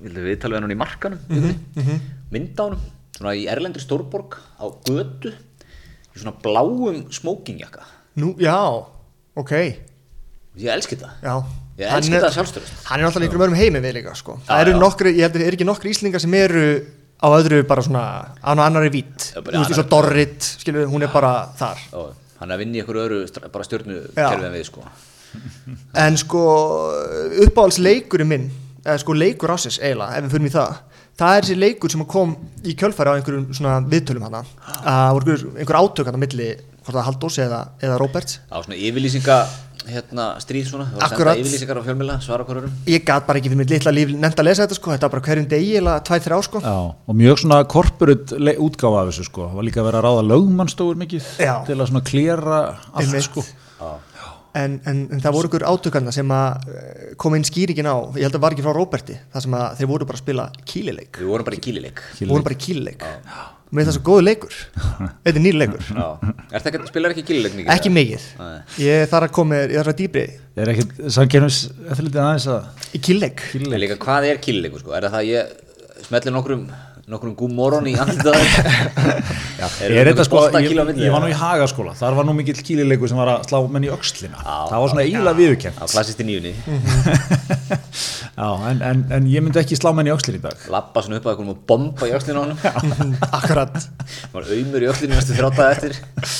við tala við hann í markanum? Mm mynd á hann svona í Erlendri Stórborg á götu í svona bláum smókingjakka nú, já ok, ég elski það. Já. Ég elski er- það sjálfstöðust hann er náttúrulega einhverjum öðrum heimi við líka sko. Já, það eru já. nokkri, ég heldur, er ekki nokkri íslingar sem eru á öðru bara svona á annari vít, Já, þú veist, eins og Dorrit skilur, hún er bara þar. Hann er að vinna í einhverju öðru bara stjörnu Já. kerfið en við sko. En sko uppáhaldsleikurinn minn eða sko leikur ásins eiginlega, ef við fyrir í það það er þessi leikur sem kom í kjölfæri á einhverjum svona viðtölum hana einhver, einhver átök hana milli hvort það Haldós eða, eða Róbert á svona yfirlýsinga hérna, stríð svona, það var að Akkurat. senda yfirlýsingar á fjölmjöla, svara hverjum ég gat bara ekki fyrir mitt litla líf nefnt að lesa þetta sko, þetta var bara hverjum degi eða tvæ, þrjá sko. Já, og mjög svona korporut útgáfa af þessu sko, það var líka að vera að ráða lögmannstofur mikið Já. til að svona klera allt Einmitt. sko en, en, en það voru ykkur átökarna sem að eh, kom inn skýringin á, ég held að var ekki frá Róberti það sem að þeir voru bara að spila kílileik Við vorum bara í kílileik voru bara í kílileik með það svo góðu leikur. Þetta er nýr leikur. Er það ekki, spilar ekki kílileik mikið? ekki mikið, ég þarf að koma ég þarf að dýbri Er ekkert samkennus eftirlitið aðeins að í kílileik hvað er kílileikur sko? Er það það að ég smelli nokkrum nokkrum gúmóron í andlitað Er þetta sko, ég, á milli, ég var nú í hagaskóla, þar var nú mikill kílileikur sem var að slá menn í Já, það var svona eiginlega viðurkennt. Á klassist í nýjunni Já, en, en, en ég myndi ekki slá menn í öxlin í dag. Lappa svona upp að einhverjum og bomba í öxlinu á honum. Akkurat, var auðmur í öxlinu næstu þrjátaði eftir.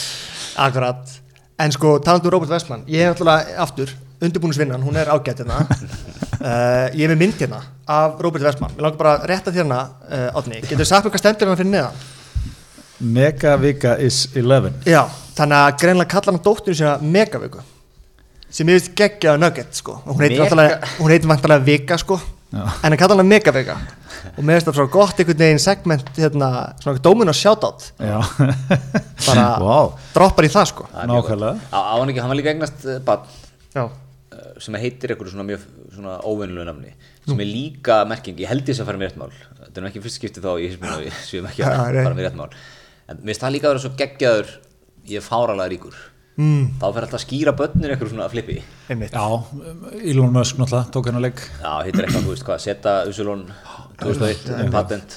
Akkurat. En sko, talandu um Róbert Vestmann ég hef alltaf aftur, undirbúnusvinnan hún er ágætt hérna uh, ég er með mynd hérna af Róbert Vestmann. Mér langar bara að rétta þérna uh, átni, getur sagt mér hvað stendur hann fyrir neðan Megavika is 11 Já, þannig að greinlega kalla hann dóttur sína Megaviku sem ég veist geggja nugget sko. Og hún heitir, vantarlega Vika sko. Já. en hann kalla hann Megavika og mér finnst það svo gott einhvern veginn segment hérna, svona Dominos shoutout. Já, bara Vá. droppar í það sko. Nákvæmlega. á, á hann ekki, hann var líka eignast uh, barn. Já, uh, sem heitir eitthvað svona mjög svona óvinnulegu nafni sem er líka merking, ég held sem að fara með rétt mál. Þetta er nú ekki fyrst skipti þá ég séum ekki að fara með rétt mál. En mér finnst það líka að vera svo geggjaður ég er fáralega ríkur. Mm, þá fer alltaf að skýra börnir eitthvað svona flippi. Einmitt. Já, Elon Musk náttúrulega tók hennar leik já, hittir eitthvað, þú veist hvað, setja Usulón 2001, patent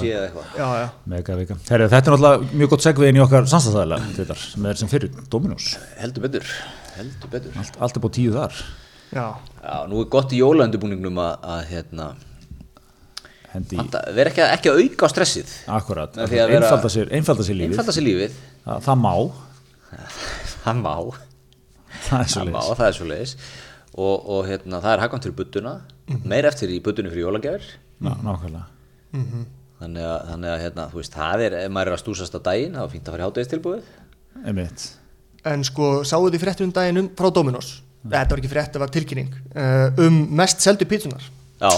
síða eitthvað. Já, já, Megavika Herri, Þetta er náttúrulega mjög gott segvið inn í okkar samstæðaðilega sem er sem fyrir Dominos. Heldur betur, heldur betur. Allt, allt er búið tíu þar já. Já, nú er gott í jólaundubúningnum að, að hérna, Hendi, vera ekki, að- ekki að auka á stressið. Akkurat, því einfalda sér, einfalda sér lífið. einfalda sér lífið. Það, það má. Það má, Það er svo það má, það er svo leiðis og, og hérna, það er hagkvæmt fyrir budduna. Meir eftir í buddunni fyrir jólagjafir. Ná, Nákvæmlega. Þannig að, þannig að hérna, þú veist, það er ef maður er að stúsast á daginn, þá er fínt að fara í hátegistilbúið Einmitt. En sko, sáu þið fréttur um daginn um frá Dominos Þetta var ekki frétt, það var tilkynning uh, um mest seldu pítsunar já,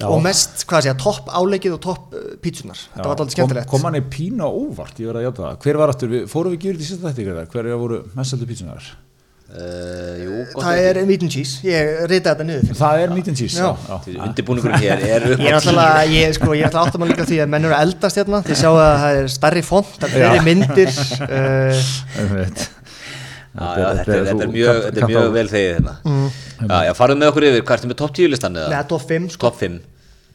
Já. og mest, hvað sé ég, topp áleikið og topp uh, pítsunar Þetta var alltaf skemmtilegt. Kom, kom hann í pínu á óvart, ég verði að játa það. Hver var aftur, við, fórum við því sérsta þetta ykkur Hver voru mestaldu pítsunar? uh, jú, gott Það er meat and cheese, ég reyta þetta niður fyrir. Það er meat and cheese undirbúningurinn hér er upp Ég er sko, ég er náttúrulega áttum að líka því að menn eru eldast hérna. Þið sjáu að það er stærri font, það er fleiri myndir uh, þetta, er, þetta er mjög, þetta er mjög vel þegið hérna. Já, já, farðu með okkur yfir, hvað ertu með topp 10 listan eða? Neða, top 5, sko. Topp 5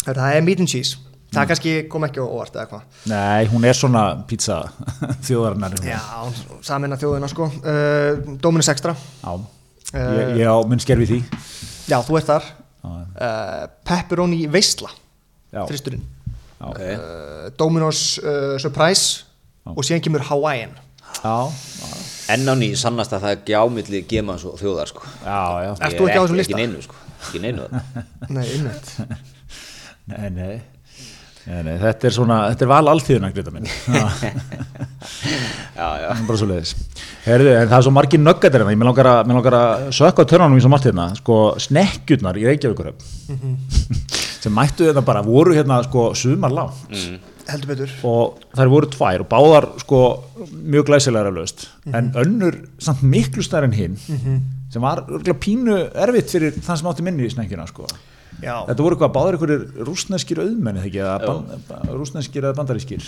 Það er meat and cheese. Það kannski kom ekki á óvart eða hvað? Nei, hún er svona pizza þjóðarinnar Já, samin að þjóðina, sko. Uh, Dominus Extra. Já. Ég, ég á minn skerfi því. Já, þú ert þar. Já, uh, Pepperoni Veisla Já. Þristurinn Já. ok, uh, Dominos uh, Surprise. Og síðan kemur Hawaiian. Já, enn á ný sannast að það er gjámiðli gemas og þjóðar sko. Já, já. Ég er ekki lista? ekki neinu sko, ekki neinu. Nei, Nei, nei. Nei, nei, þetta er svona, þetta er val alltíðuna, Greta minn Já, já, bara svo leiðis Herðu, en það er svo margir nöggatir hérna, ég með langar að, að sökka á törnunum í svo margt hérna, sko, snekkjurnar í Reykjavíkuröf sem mættu þetta bara, voru hérna, sko, sumar langt. Mm. Heldur betur. Og þær voru tvær og báðar sko mjög glæsilega löst en önnur samt miklu stær en hinn sem var örgulega pínu erfitt fyrir þann sem átti minni í snekkjuna sko. Já, þetta voru hvað báðar einhverjir rúsneskir auðmenni þegar ekki, eða ban, rúsneskir eða bandarískir?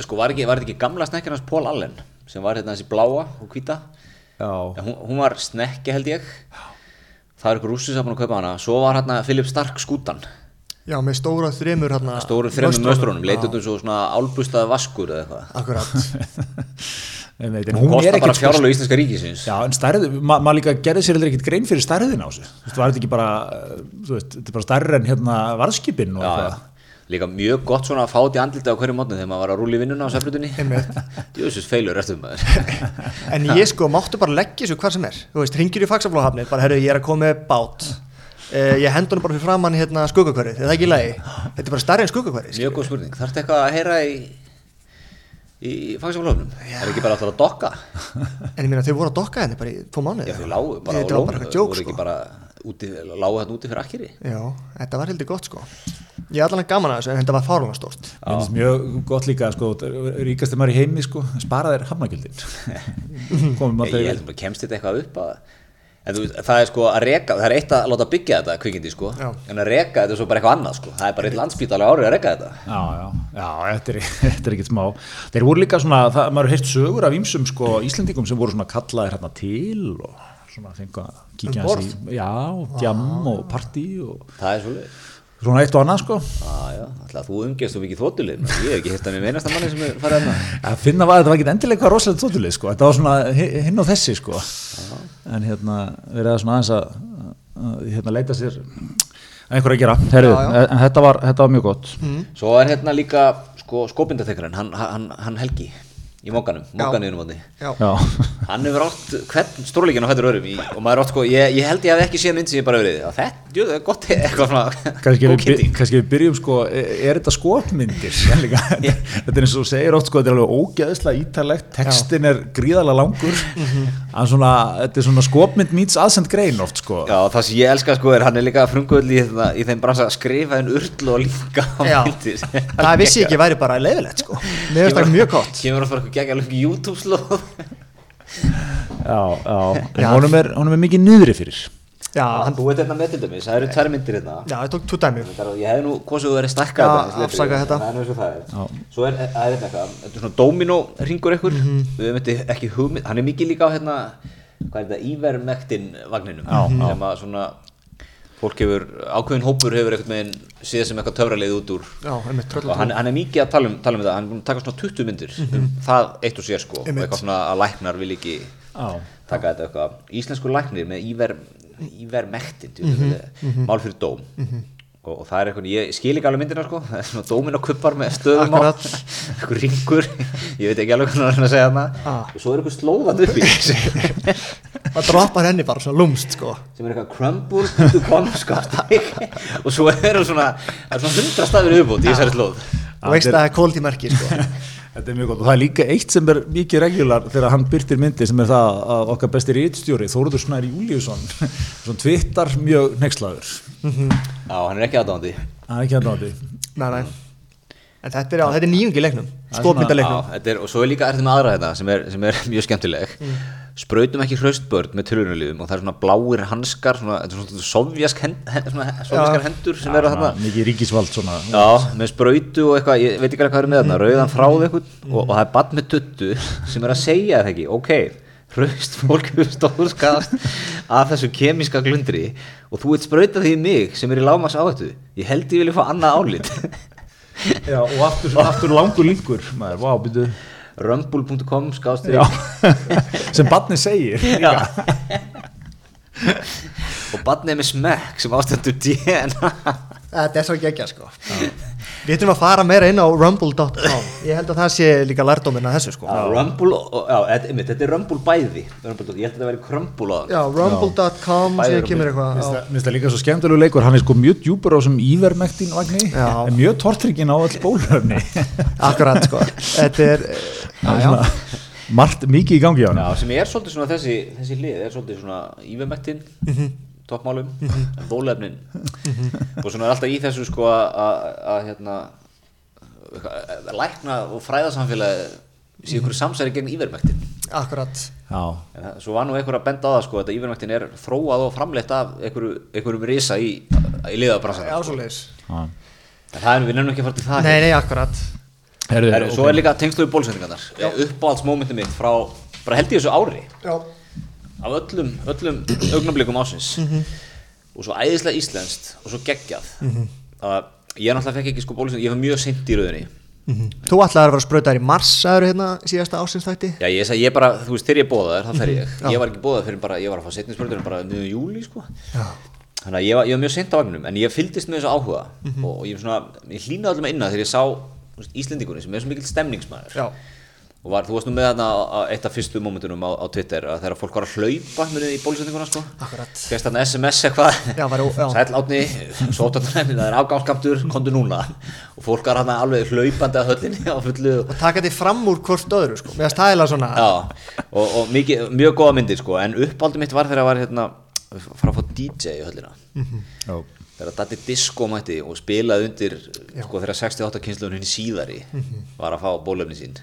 Sko var ekki, var þetta ekki gamla snekkjarnas Paul Allen sem var hérna þessi bláa og hvíta? Já, En hún, hún var snekki held ég. Það er ykkur rússi saman að kaupa hana. Svo var hérna Philip Stark skútan já með stóra þremur hérna stóru þremmu möstrónum, Já, leitut um svo svona álbústaða vaskur eða eitthvað. Akkurat. Hún er kostar bara sko, fjárlög íslenska ríkisins. Já, en stærð, ma maður líka gerði sér ekkert grein fyrir stærðin á þessu, þú veist, var þetta ekki bara uh, þú veist, þetta er bara stærri en hérna varðskipin og eitthvað? líka mjög gott svona að fá þetta í andlita á hverju mótni þegar maður var að rúla í vinnuna á seflutunni jössus feilur eftir maður. En ég sko máttu bara leggja þessu hvað sem er. Þú veist, ringir í fagsaflóhafni bara herru, ég er að koma með bát uh, Ég hendur hann bara fyrir framann hérna skuggakverið Er það ekki í lagi? Þetta er bara stærri en skuggakverið mjög góð spurning, þarftu eitthvað að heyra í í fangsaflöfnum er ekki bara alltaf að dokka? En ég meina þau voru að dokka henni bara í tvo mánuði. Já þau lágu bara á Þetta var lónu bara eitthvað djók voru sko. ekki bara úti, lágu þarna úti fyrir akkeri? Já, þetta var heldur gott sko. Ég er allan gaman að þessu en þetta var fárlega stórt. Mér finnst mjög gott líka sko, ríkasti maður í heimi sko, spara þér hafnagjöldin komum En þú, veist, það er sko að reka, það er eitt að láta byggja þetta kvikindi sko, Já. en að reka þetta er svo bara eitthvað annað sko, það er bara eitt landspítali árið að reka þetta. Já, já, já, þetta er, þetta er ekkert smá Þeir voru líka svona, það, maður heilt sögur af ýmsum sko Íslendingum sem voru svona kallaðir hérna til og svona fengu að kíkja Um hans í Já, djam og partí og Það er svolítið. Svona eitt og annað sko. Já, já, alltaf þú umgest þú mikið þóttulið, ég hef ekki hitt að mér einasta manni sem er farið hérna. að finna var, þetta var ekki endilega eitthvað rosalega tótulið sko, þetta var svona hi- hinn og þessi sko. En hérna verið að svona aðeins að, að hérna leita sér að einhver að gera, Herru, Já, já. en þetta var, þetta var mjög gott. Svo er hérna líka sko skopindaþekkarinn, hann, hann, hann Helgi í átti. Já, Já, Hann hefur átt hvern stórleikin á hættur öðrum í, og maður er átt sko, ég, ég held ég hef ekki séð mynd sem ég bara að þetta, jú, það er gott eitthvað svona, kannski góð við, by- kynning. kannski við byrjum sko, er, er þetta skopmyndir? Líka, þetta er eins og þú segir oft sko, þetta er alveg ógeðslega ítalegt, textin er gríðalega langur, en svona, þetta er svona skopmynd meets aðsend grein oft sko. Já, það sem ég elska sko er hann er líka frunguðl í, í þeim bransa að skrifa en url og líka á Já. myndir. það vissi ekki væri bara leifilegt sko Það eitthvað geggjað lög YouTube-slóð. Já, já, en honum er, honum er mikið niðri fyrir. Já, hann, Þú veit hérna með til dæmis, það eru tvær myndir hérna. já, ég tók tvo dæmi Það Ég hefði nú kosið að vera stakkað Já, þetta, afsaka þetta. Það er nú eins og það er Svo er, það þetta eitthvað, þetta er svona domino ringur ykkur Mhm. Við hefum þetta ekki hugmynd, hann er mikið líka á hérna Hvað er þetta, Ívermektin vagninum Já, já. Sem að svona Fólk hefur, ákveðin hópur hefur einhvern veginn Síðan sem eitthvað töfraleið út úr. Já, Og hann, hann er mikið að tala um, tala um þetta Hann er búin að taka svona 20 myndir um það eitt og sér sko Og Mhm. Einmitt. eitthvað svona að læknar vil ekki Já. taka þetta eitthvað Íslensku læknir með Íver, Ívermektin Mhm, Mál fyrir dóm. Og, og það er eitthvað, ég skil ekki alveg myndina sko það er svona dómin og kuppar með stöðum á. Eitthvað ringur, ég veit ekki alveg hvað hann er að segja þarna. Ah. og svo er eitthvað slóðan upp í Það droppar henni bara svona lúmst sko. Sem er eitthvað crumble.com skapstæk og svo er það svona hundra stafir viðbútt í þessari slóð. Þú veist að það er kóldi merki sko. Þetta er mjög gott. Og það er líka eitt sem er mikið regular þegar hann byrtir myndi sem er það að okkar besti rítstjóri Þóruður Snær Júliusson svona tvittar mjög nexlaður já, hann er ekki aðdáðandi það er ekki að náti Nei, nei En þetta er, þetta er nýjungi leiknum er Skopmynda Já, leiknum þetta er, og svo er líka ertu með aðra þetta sem er, sem er mjög skemmtileg. Sprautum ekki hraustbörn með tölunarliðum og það er svona bláir hanskar svona, þetta er svona sovjask hend, svona, sovjaskar hendur sem eru þarna. mikið ríkisvald svona. Já, með sprautu og eitthvað, ég veit ekki alveg hvað er með þarna, rauðan fráð eitthvað og, og það er bann með tuttu sem er að segja það ekki, ok, hraust fólk hefur stórskast af þessu kemíska glundri og þú veit sprauta því í mig sem er í lámas áhættu, ég held ég vilja fá annað álit Já, og aftur, aftur langur linkur maður, vá, byrju rumble.com skást Já, sem barni segir. Líka. og barnið með smekk sem ástendur DNA Þetta er svo geggja sko Við ætlum að fara meira inn á rumble.com Ég held að það sé líka lærdóminn að þessu sko. Já, Rumble, og- já, þetta einmitt, þetta er Rumble bæði. Rumble, ég held að þetta væri Crumble á það Já, rumble.com sem kemur Mér eitthvað mér finnst það líka svo skemmtilegu leikur. Hann er sko mjög djúpur á þessum ívermektin vagni. Mjög tortryggin á öll bólöfni Akkurat sko. Þetta er Já, já margt mikið í gangi á hann Já, sem er svolítið svona þessi, þessi lið er svolítið svona Ívermektin toppmálum, en bólefnin og svona er alltaf í þessu sko að- að að, hérna lækna og fræðasamfélagi sé ykkur samsæri gegn Ívermektin Akkurat. Já. en svo var nú einhver að benda á það sko að Ívermektin er þróað og framleitt af einhverju, einhverjum risa í, í liðabransan Já, sko. svo leiðis Já. en það er, við nefnum ekki að fara til það Nei, nei, akkurat. Herðu, Heru, Svo er líka tengslu við bólusendingarnar uppáhaldsmómentum mitt frá, bara held ég þessu ári. Já af öllum, öllum augnablikum ásins og svo æðislega íslenskt og svo geggjað. Að ég náttúrulega fekk ekki sko bólusendingar, ég var mjög seint í rauðinni Þú ætlaði að vera sprautar í mars aður hérna síðasta ásinsþætti Já, ég sagði, ég bara, þú veist, þegar ég bóðaður, þá fer ég. Já. ég var ekki bóðaður fyrir bara, ég var að fá setninspröður bara miðjum júli, sko. Já. Þannig að ég var, ég var mjög seint á vagnum en ég fylgdist með þessu áhuga. Og, og ég, svona, ég hlýnaði allum inn að þegar ég sá veist, Svo og var, þú varst nú með þarna eitt af fyrstu momentunum á, á Twitter að þegar fólk var að hlaupa munið í bólusetninguna sko. Akkurat. Fyrst þarna SMS eitthvað? Já, var, já. Sæll átni, sótarnæmi, það er afgámskamtur, komdu núna. Og fólk var hann alveg hlaupandi að höllinni á fullu. Og taka þetta fram úr hvort öðru sko, með að stæla svona Já, og, og mikið, mjög góða myndir sko, en uppáldum mitt var þegar var hérna, fara að fá DJ í höllina. Já. þegar Datti Disco mætti og spilaði undir sko, þegar 68 kynsluðun henni síðari var að fá bólöfni sín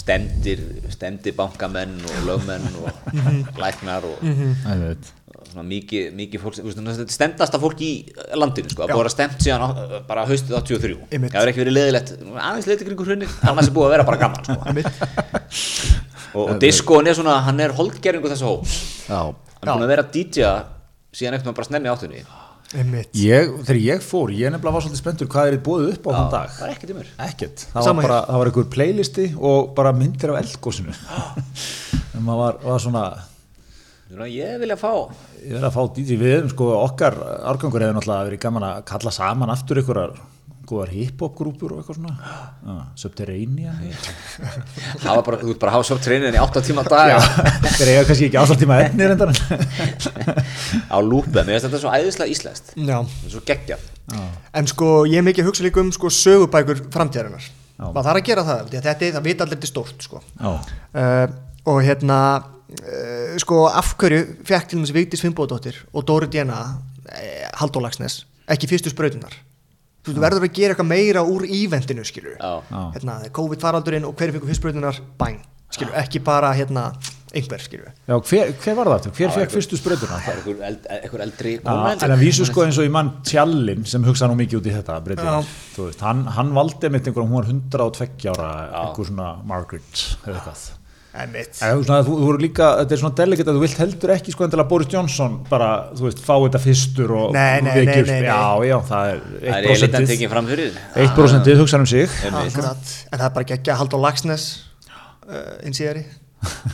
stemdir, stemdir bankamenn og lögmenn og læknar og Einmitt. og svona mikið, mikið fólk, þetta er stemdasta fólk í landinu sko, að búið að stemt síðan á, bara haustið 83 Einmitt. það hefur ekki verið leðilegt aðeins leðilegt kringur hrunni, annars er búið að vera bara gaman sko. og, og diskon er svona, hann er holdgerfingu þessa hóps Já. hann er búin að vera DJ síðan ekkert bara snemmi áttunni. Ég, þegar ég fór, ég nefnilega var svolítið spenntur hvað er þið búið upp á þann dag? það var ekkert um mér. Ekkert, það var Sama bara, það var einhver playlisti og bara myndir af eldgósinu en maður var, var svona Svona, ég vilja fá. Ég að fá DJ við sko okkar árgangur hefur náttúrulega verið gaman að kalla saman aftur einhverjar góðar hip-hop grúpur og eitthvað svona. Ah, Subterranea. Það var bara, þú ert bara að hafa svo treynin í 8 tíma dag. Þeir eiga kannski ekki ásallt tíma efni reyndar. Á lúpið, mér finnst þetta svo æðislega íslenskt. Já. þetta er svo geggjað. En sko ég er mikið að hugsa líka um sko sögubækur framtíðarinnar. Maður þarf að gera það, því að þetta er, það vita allir þetta er stórt sko. Já, uh, og hérna uh, sko af hverju fekk til þessi Vigdís Fimboðdóttir og Dóri Djena uh, Haldólagsnes, ekki fyrstu sprautunar þú veist, verður að gera eitthvað meira úr íventinu skilur Já. Já. hérna, COVID faraldurinn og hverju fyrstu sprautunar bang, skilur, ekki bara hérna einhver skilur Já hver, hver var það aftur? Hver fekk fyrstu það er einhver, eld, einhver eldri Já, en að vísu sko eins og í mann Tjallin sem hugsa nú mikið út í þetta breytin, þú veist, hann, hann valdi mitt einhverjum, hún var 102 ára einhver svona Margaret eitthvað. En þú, svona, þú, þú voru líka, þetta er svona delegate að þú vilt heldur ekki sko endilega Boris Johnson bara, þú veist, fá þetta fyrstur og Nei, nei, nei, nei, nei. Já, já, það er það er eiginlega 1%, tekið fram fyrir. 1% hugsa um sig. Akkurat, en það er bara geggja Halldór Lagsnes uh, inn síðari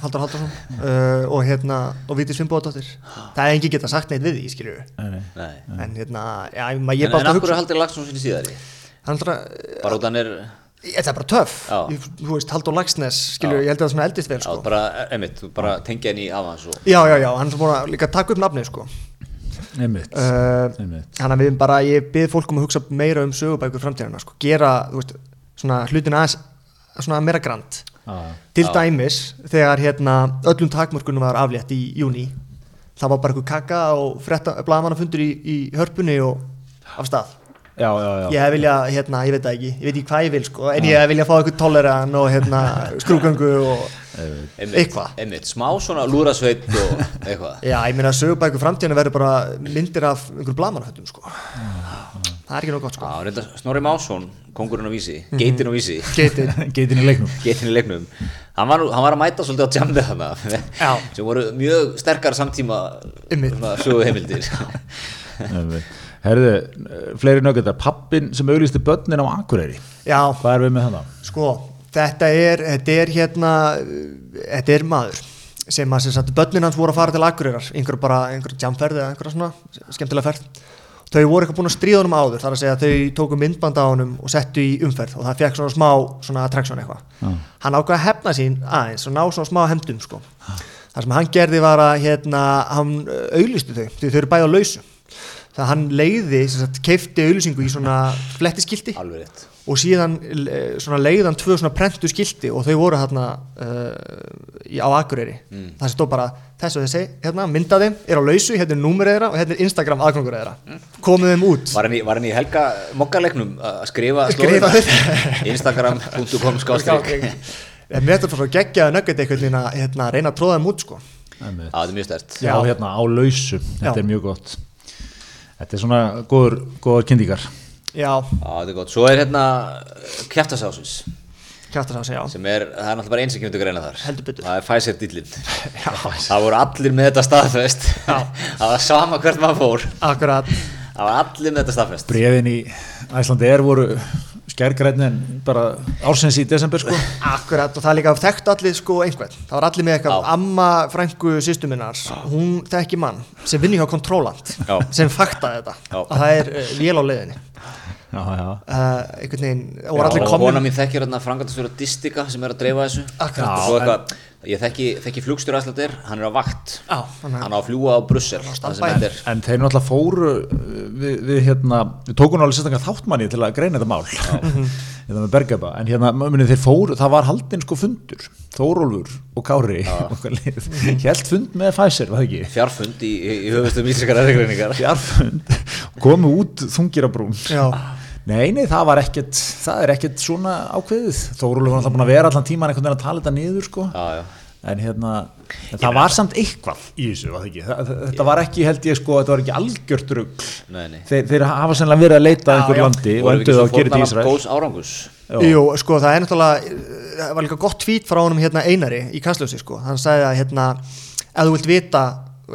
Halldór Halldórsson. Uh, og hérna, og Vítis Fimboðdóttir það er engin geta sagt neitt við því, skilju Nei, nei. Nei. en hérna, já, maður ég en, en bara að akkur hugsa er haldið Lagsson sinni síðari? Hann er bara, út hann er þetta er bara töff Já. Þú veist, Halldór Lagsnes, skilju, Já. ég held að það svona eldist vel, Já, sko bara, einmitt, þú bara tengja henni í avans og já, já, já, hann er búin að líka taka upp nafnið, sko Einmitt. uh, Einmitt. hann að við bara, ég byrð fólk um að hugsa meira um sögubækur framtíðina, sko, gera, þú veist svona hlutin aðeins, svona meira grand Já. til dæmis þegar hérna öllum takmörkunum var aflétt í júni það var bara eitthvað kaka og frétta blagamannafundur í, í hörpunni og af stað Já, já, já. ég hef vilja, hérna, ég veit ekki ég veit ekki hvað ég vil sko, en ég hef vilja fá eitthvað toleran og hérna skrúgöngu og Eitthvað. einmitt, smá svona lúrasveit og eitthvað. Já, ég meina sögubækur framtíðinu verður bara myndir af einhver blagamannafundum sko. Það er ekki nóg gott sko. Já, reynda, Snorri Másson, kongurinn á vísi, Mhm. geitin á vísi. Geitin. Geitin í leiknum. Geitin í leiknum. Hann var, hann var að mæta svolítið á tjambi þarna Já. sem voru mjög sterkar samtíma Herðu, fleiri nöggendar Pappin sem auglisti börnin á Akureyri já, Hvað er við með það? Sko, þetta er, þetta er hérna, þetta er maður sem að sem sagt, börnin hans voru að fara til Akureyrar, einhver bara, einhver jamferð eða einhver svona skemmtilega ferð. Þau voru eitthvað búin að stríða honum áður, þar að segja að þau tóku myndband á honum og settu í umferð og það fekk svona smá svona attraction eitthvað. Hann ákvað að hefna sín aðeins og ná svona smá hefndum sko. Það sem hann gerði var að hérna, hann auðlistu þau, því þau eru bæði á lausu. Það hann leiði, sem sagt, keifti auðlýsingu í svona flettiskilti og síðan eh, svona leiðan tvö svona prentu skilti og þau voru hérna uh, í, á Akureyri. Mm. það sem stóð bara þess og þessi hérna, myndaði, er á lausu, hérna er númerið þeirra og hérna er Instagram aðgangur þeirra. Mm. komið þeim út. Var hann í, var hann í helga mokkalegnum að skrifa Skrifa instagram.com skástrík mér þetta fyrir að gegja nöggandi einhvern veginn að hérna, reyna að tróða þeim út sko. Það er mjög stert Já, hérna á lausu, þetta Já. er mjög gott Þetta er svona góður, góður kyndíkar já, Já, þetta er gott. Svo er hérna kjæftasásins kjátt að segja já. Sem er, það er náttúrulega bara eins sem kemur til greina þar. Heldur betur. Það er Pfizer dillin Það voru allir með þetta staðfest. Það var sama hvert maður fór. Akkurat, Það var allir með þetta staðfest. Brefin í Æslandi er voru skærgrætni en bara ársins í desember sko akkurat og það er líka þekkt allir sko einhvern, það var allir með eitthvað amma frængu sýstuminnar hún þekki mann sem vinni hjá kontrólant Já. sem faktaði þetta Já. að það er uh, vél á leiðinni já, já. uh, veginn, og Já, var allir og komin kona mín þekkir hérna frangatastjóra Distika sem er að dreifa þessu Akkurat. og eitthvað, ég þekki, þekki flugstjóra æslatir, hann er á vakt. Já, hann er- hann á að fljúa á Brussel er En þeir náttúrulega fóru uh, við, við hérna, við tókum náttúrulega sérstaklega þáttmanni til að greina þetta mál. Þetta með Bergaba, en hérna muni, þeir fóru, það var haldinn sko fundur. Þórólfur og Kári helt fund með Pfizer, var það ekki? fjarfund í, í, í höfustum íslenskar erðegreiningar Fjarfund, komu út þungir á brún. Já, Nei, nei, það var ekkert, það er ekkert svona ákveðið. Þórólfur var alltaf búin að vera allan tíman einhvern veginn að tala þetta niður, sko. já, já. En hérna, en það var samt eitthvað í þessu, var það ekki? Það, það- þetta var ekki, held ég, sko, þetta var ekki algjört rugg. Nei, nei. Þeir, þeir hafa sennilega verið að leita einhver já. landi og Voru við enduðu svo að gera þetta í Ísrael. góðs árangus Já. Jú, sko það er náttúrulega það var líka gott tvít frá honum hérna Einari í kastljósi sko, hann sagði að hérna ef þú vilt vita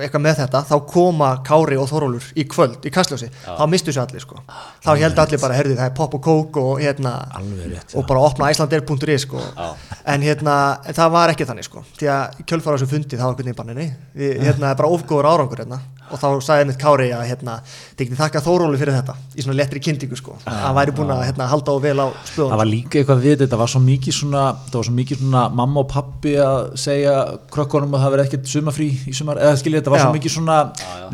eitthvað með þetta þá koma Kári og Þórólur í kvöld í kastljósi, þá mistu sér allir sko. Þá held allir bara, herði það er pop og kók og hérna, rétt, og bara opna icelandair.is sko, en hérna það var ekki þannig sko, því að kjölfara þessu fundi þá var bara, nei, við, hérna er bara ofgóður árangur hérna, og þá sagði mitt Kári að hérna, getið þakka Þórólu fyrir þetta í svona lettri kynntingu sko, hann væri búin að hérna, halda á vel á spöðunum Það var líka eitthvað við þetta, var svo mikið svona, það var svo mikið svona mamma og pappi að segja krökkunum að það verði ekkert sumafrí í sumar, eða skiljið þetta var svo Já. mikið svona,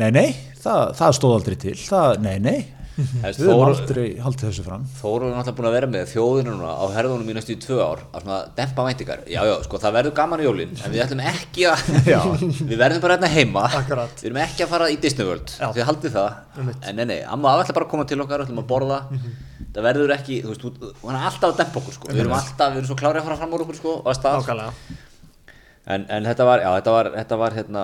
nei, nei, það, það stóð aldrei til, það, nei, nei, Hefst, við höfum aldrei haldið þessu fram. Þóru er náttúrulega búin að vera með þjóðinu núna á herðunum í næstu í tvö ár að svona dempa væntingar. Já já sko það verður gaman í jólin en við ætlum ekki að við verðum bara hérna heima. Akkurat. við erum ekki að fara í Disney World Já. því haldið það. Einmitt. en nei nei amma ætla bara að koma til okkar ætlum að borða. Það verður ekki þú veist þú- hún er alltaf að dempa okkur sko. Við erum alltaf við erum svo klárið að fara fram úr okkur sko en, en þetta var já þetta var þetta var hérna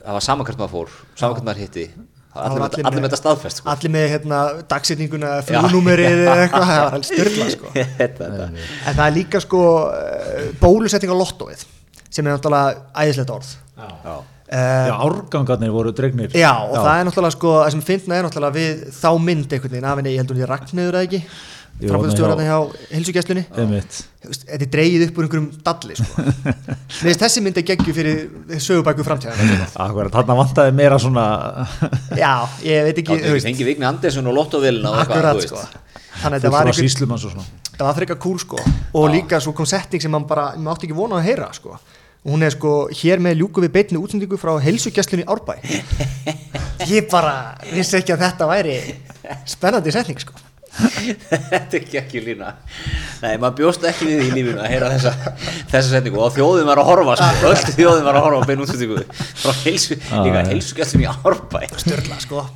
það var sama hvert maður fór sama hvert maður hitti allir, allir, allir með þetta staðfest sko. allir með hérna, dagsetninguna, flugnúmerið eða eitthvað, það var alveg styrla sko. en það er líka sko eh, bólusetning á lottóið sem er náttúrulega æðislegt orð Já. uh, Já, árgangarnir voru dregnir. já og það er náttúrulega sko það sem finna er náttúrulega við þá mynd einhvern veginn af henni, ég heldur hún ég Ragnhildur eða ekki Jú, framfæðustjóraðna hjá- hjá hilsugjæslunni Einmitt. þetta er dreigið upp úr einhverjum dalli sko. Þessi mynd er geggju fyrir sögubæku framtíðan Akkurat, þarna vantaði meira svona, já, ég veit ekki veist, fengi Vigni Andersson og eitthvað, akkurat þú sko veist. þannig að þetta var svona. það var frekar cool sko og líka svo kom setting sem man bara, maður átti ekki vona að heyra sko hún er sko, hér með ljúku við beinni útsendingu frá heilsugjastlunni Árbæ. Ég bara vissi ekki að þetta væri spennandi setning sko. Þetta er ekki ekki lína. Nei, maður bjóst ekki við því í lífinu að heyra þessa, þessa setningu. Og þjóðin var að horfa sko. öll þjóðin var að horfa á bein útsendingu frá heilsu, líka heilsugjastum í Árbæ. Störla sko.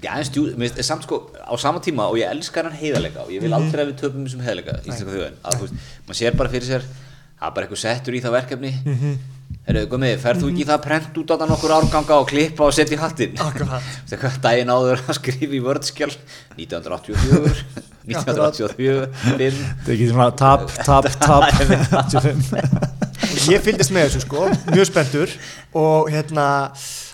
Já, en stjú, samt sko á sama tíma og ég elskar hann heiðarleika og ég vil aldrei að við töpum þessum heiðarleika íslenska þjóðin. Að þú veist, maður sér bara fyrir sér það er bara eitthvað settur í það verkefni. Mm -hmm. Herru, Gumi, ferð þú ekki í það að prent út á það nokkur árganga og klippa og setja í hattinn? Akkurat. Daginn áður að skrifa í vördskjál 1984 1984 5 Þetta er ekki svona tap, tap, tap. 85 og ég fylgdist með þessu sko, mjög spenntur. Og hérna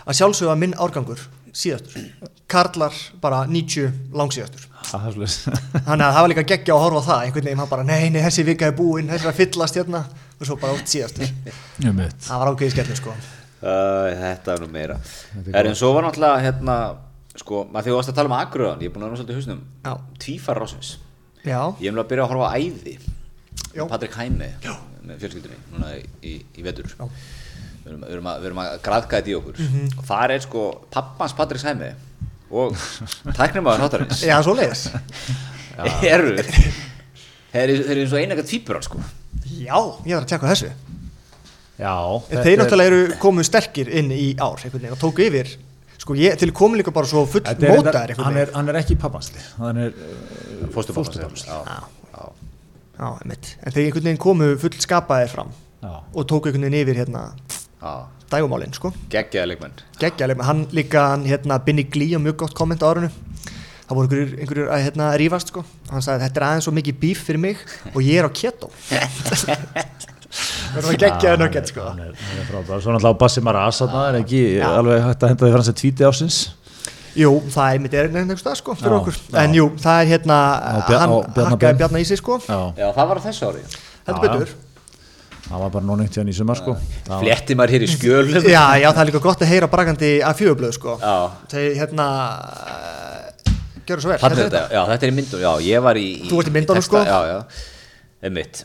að sjálfsögða minn árgangur síðastur. Karlar bara 90 langsíðastur. Svolítið þannig að það var líka geggja að horfa á það. Einhvern veginn hann bara, nei, nei, þessi vika er búin þessi er að fyllast hérna. Og svo bara út síðastur það var ákveðið skellur sko. Uh, þetta er nú meira. Er en svo var náttúrulega hérna sko, maður þegar þú varst að tala um Akuröðan ég er búin að vera svolítið Já. tvífar rásins já, ég er nú að byrja að horfa á æði. Patrik Hæmi með fjölskyldunni núna í, í, í vetur. Já. Við erum, við, erum að, við erum að graðka þetta í okkur Mhm. og það er sko pappans Patrik Hæmi og tæknimaður hátarins já, svo leiðis eru þeir eru þeir eru eins og einaka tvíburar sko já, ég var að tjekka þessu Já þeir náttúrulega eru komu sterkir inn í ár og tóku yfir sko, ég, til komu líka bara svo full er reyndar- hann, er, hann er ekki pappansli hann er fóstupappas Fósturpappans. já, já. já, einmitt en þeir einhvern veginn komu full skapaðir fram já. og tóku einhvern veginn yfir hérna. Dægumálinn sko. Geggjaði leikmenn. Geggjaleg, hann líka hann hérna Binni Glee og mjög gott komment á árunu það voru einhverjur, einhverjur að hérna rífast sko. Hann sagði þetta er aðeins svo mikið bíf fyrir mig og ég er á keto. Það var geggjaði nöggett sko. Hann er, frábær. Svo náttúrulega Bassi Maras þarna er ekki Já. alveg hægt að henda því fram sem tvíti ásins jú, það er mitt erinn einhvers stað sko fyrir Já, okkur. já. en jú, það er hérna Á Bjar- hann hakkaði Ben. Bjarna í sig sko. Já, já það var á þessu ári. Þetta betur það var bara nónýtt hérna í sumar sko. Fletti maður hér í skjölum já, já, það er líka gott að heyra brakandi að fjögublöð sko. Já. þeir hérna gjör svo vel. Þetta þetta, já, þetta er í myndunum, já, ég var í Þú ert í myndunum, sko? Já, já, einmitt.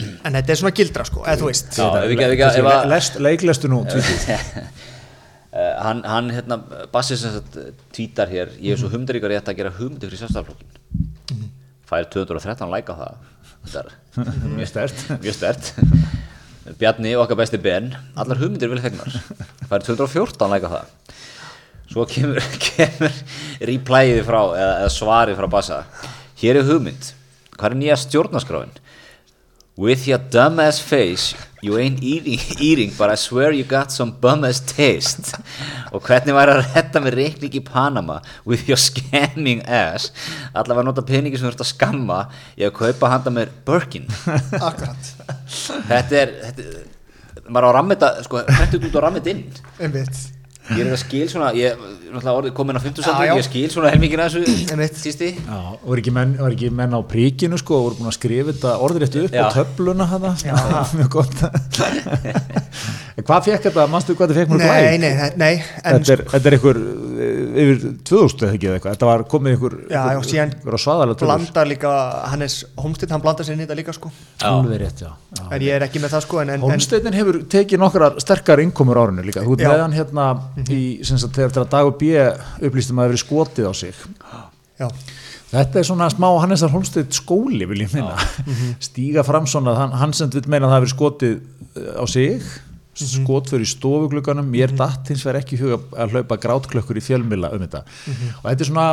En þetta er svona gildra sko, eða þú veist. Já, ef ekki, ef ekki, ef að Lest, leiklestu nú. Uh, hann, hann hérna, Bassi sem sagt tvítar hér, ég er svo humdaríkar rétt að gera humdi fyrir sjálfstæðarflokkin fær 213 læka það mjög stert mjög stert Bjarni, okkar besti Ben allar hugmyndir vil þegnar fær 214 læka það. Svo kemur, kemur replayið frá, eða, eða svarið frá Bassa. Hér er hugmynd. Hvað er nýja stjórnaskráin With your dumb ass face You ain't eating, eating But I swear you got some bum ass taste. Og hvernig væri að retta með reikning í Panama With your scamming ass? Allavega nota peningi sem þú ert að skamma Ég að kaupa handa með Birkin. Akkurat, Þetta er þetta, Maður á að rammeta Sko, hættu út og rammeta inn. Einmitt Ég er að skil svona Ég er náttúrulega orðið komin á 50 Já, já. Ég skil svona helmingina þessu Einmitt. Týsti Já, voru ekki, ekki menn á príkinu sko og voru búin að skrifa þetta orðrétt upp Já. á töfluna hana mjög gott En hvað fekk þetta, manstu hvað þetta fekk mjög Nei, glæk? nei, nei, nei En Þetta er, þetta er einhver eh, yfir 2000 eða ekki eða eitthvað, þetta var komið einhver Já, já, síðan einhver svaðalega tölur blandar líka Hannes Holmstedt, hann blandar sér inn í þetta líka sko rétt, já, já. En ég er ekki með það sko Holmsteitin hefur tekið nokkrar sterkar innkomur árinu líka, þú ert Já. Hann hérna í, sem sagt, þegar þegar Dagur B. upplýstum að það verið skotið á sig. Já, Þetta er svona smá Hannesar Holmsteit skóli vil ég meina, stíga fram svona, hann, hann sem vil meina að það hafi verið skotið uh, á sig, skot fyrir stofuglugganum, mér datt hins vegar ekki í huga að hlaupa grátklökkur í fjölmila um þetta. Og þetta er svona,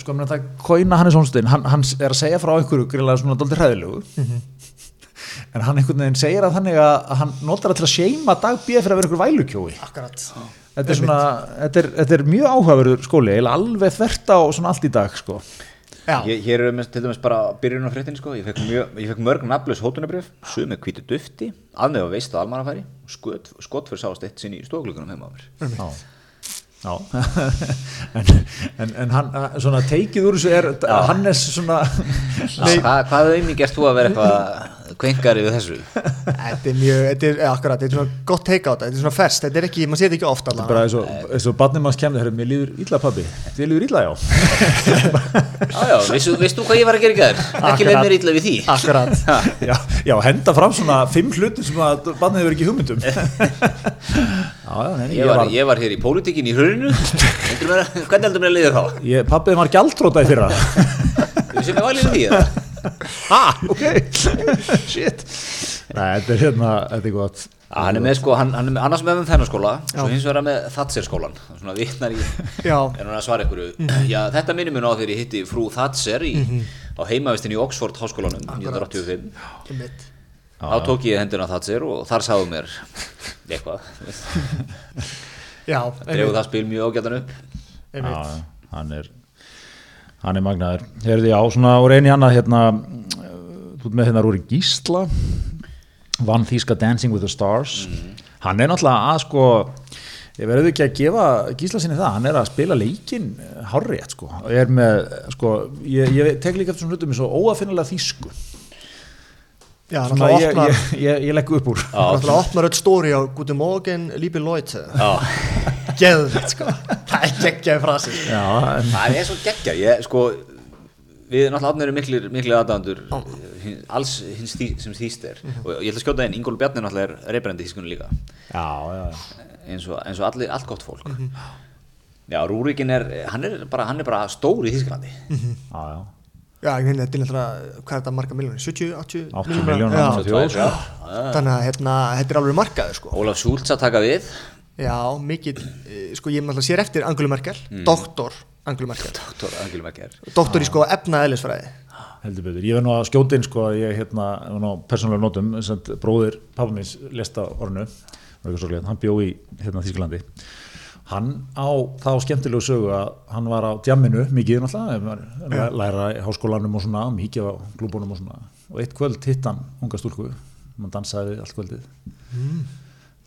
sko mér það kóina Hannes Holmstein, hann, hann er að segja frá einhverju greiðlega svona dóldi hræðilegu. En hann einhvern veginn segir að þannig að að hann notar það til að seima dag B. fyrir að vera einhver vælukjói. Akkurat þetta er, svona, þetta, er, þetta er mjög áhugaverður skóli alveg þvert á svona allt í dag sko. Já, Ég, hér eru með, til dæmis bara byrjun á fréttinni sko. ég fekk, mjög, ég fekk mörg nafnlaus hótunabrif sumi hvítu dufti, aðnefn að veist að almannafæri og skot, skot fyrir sást eitt sinni í stofglökunum heima á mér Já, Já. en, en, en hann svona teikið úr þessu er Hannes svona Nei. Hvað, einnig gert þú að vera eitthvað kvenkari við þessu? þetta er mjög, þetta er, akkurat, þetta er svona gott take á þetta, þetta er svona ferst, þetta er ekki, maður sé þetta ekki ofta bara eins og, eins og barnið manns kemur mér líður illa pabbi. Þið líður illa já. Já, já, veistu, veistu hvað ég var að gera í gæður? Ekki leið mér illa við því. Akkurat, já, já, henda fram svona fimm hlutum sem að barnið hefur ekki hugmyndum já, já, neini, Ég var, ég var hér í pólitíkin í hruninu. Hvernig heldur mér að liða þá? ég, pabbið var gjaldróta í fyrra. Þú sem ég var lífið því? Ha, ok. Shit. Nei, þetta er hérna, þetta er gott. Já, hann er með sko, hann, hann er með, annars með með þennaskóla Svo hins vegar með Thatcher skólan Svona vitnar í já, Er hann að svara ykkur? Já, þetta minnum mér ná þegar ég hitti frú Thatcher í, á heimavistin í Oxford háskólanum 1985 einmitt. Þá tók ég hendina á Thatcher og þar sáðu mér eitthvað. Já, einmitt, það spil mjög ágætan upp. Einmitt. Já, hann er hann er magnaður. Herði, já, svona og reyni annað hérna þú ert með hérna Rúri Gísla vann þýska Dancing with the Stars. Hann er náttúrulega að sko ég verður ekki að gefa Gísla sinni það hann er að spila leikinn hárrétt sko. Og er með sko ég, ég tek líka eftir svona hlutum eins og óafinnilega þýsku Já, svona ég, opnar ég, ég, ég legg upp úr. náttúrulega opnar öll stóri á Guten Morgen, liebe Leute. Já, Geðvitt, sko. Það er geggjaði frasi. Sko. já, en, það er svo geggja Ég, sko, við náttúrulega átnir miklir, miklir aðdæðandur alls hins því, sem þýst er. Og ég ætla að skjóta inn, Ingólu Bjarni náttúrulega er reybrandi þýskunni líka. Já, já, já. eins og, eins og allir, allt gott fólk. Já, Rúrikin er hann er bara, hann er bara stór í Þýsklandi já, já. Já, ég finna, þetta er náttúrulega, hvað er þetta marga miljónir? 70, 80 80 milljónir? milljónir Já, á þjóð, Já, Þannig að hérna, þetta er alveg markaður sko. Ólaf Schultz að taka við Já, mikið, eh, sko ég náttúrulega sér eftir Angelu Merkel, doktor Dr. Angelu Merkel. Doktor í sko efnaðeðlisfræði heldur betur, ég verð nú að skjóta inn sko að ég hérna, var nú á persónulega nótum sem sagt, bróðir pappa minns lesta ornu hann bjó í hérna Þísklandi hann á þá skemmtilegu sögu að hann var á djamminu mikið náttúrulega, læra í háskólanum og svona, mikið á klúbunum og svona. Og eitt kvöld hitt hann unga stúlku hann dansaði við allt kvöldið.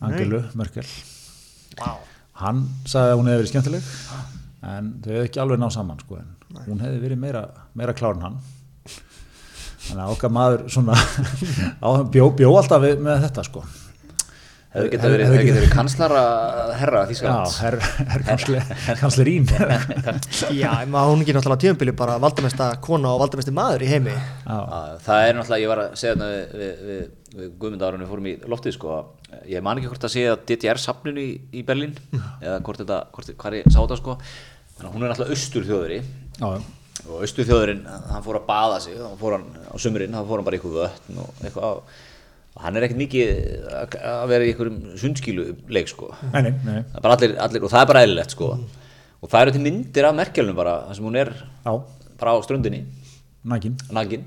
Angelu Merkel Vá. Hann sagði að hún hefði verið skemmtileg en þau hefði ekki alveg náð saman sko, en hún hefði verið meira, meira klár en hann. Þannig að okkar maður svona bjó, bjó alltaf við, með þetta sko. Það getur verið, það getur verið kanslara herra Já, Þískalands. herr, herr kansle, kanslerín Já, maður hún ekki náttúrulega tíðanbili bara valdamesta kona og valdamesti maður í heimi. Já, Já, Það er náttúrulega, ég var að segja þetta við, við, við, við Guðmund árunni fórum í loftið sko, að ég man ekki hvort að segja DDR-safninu í, í Berlín eða hvort þetta, hvort, hvað ég sá þetta sko. Þannig að hún er náttúrulega austur þjóðuri og austur þjóðurinn, hann fór að baða sig þá fór hann á sumurinn, þá fór hann bara í eitthvað vötn og eitthvað og hann er ekkert mikið að að vera í einhverjum sundskílu leik sko. Nei, nei, er allir, allir, og það er bara eðlilegt sko. Og það eru til myndir af Merkelnum bara þar sem hún er já, bara á ströndinni nækin nagin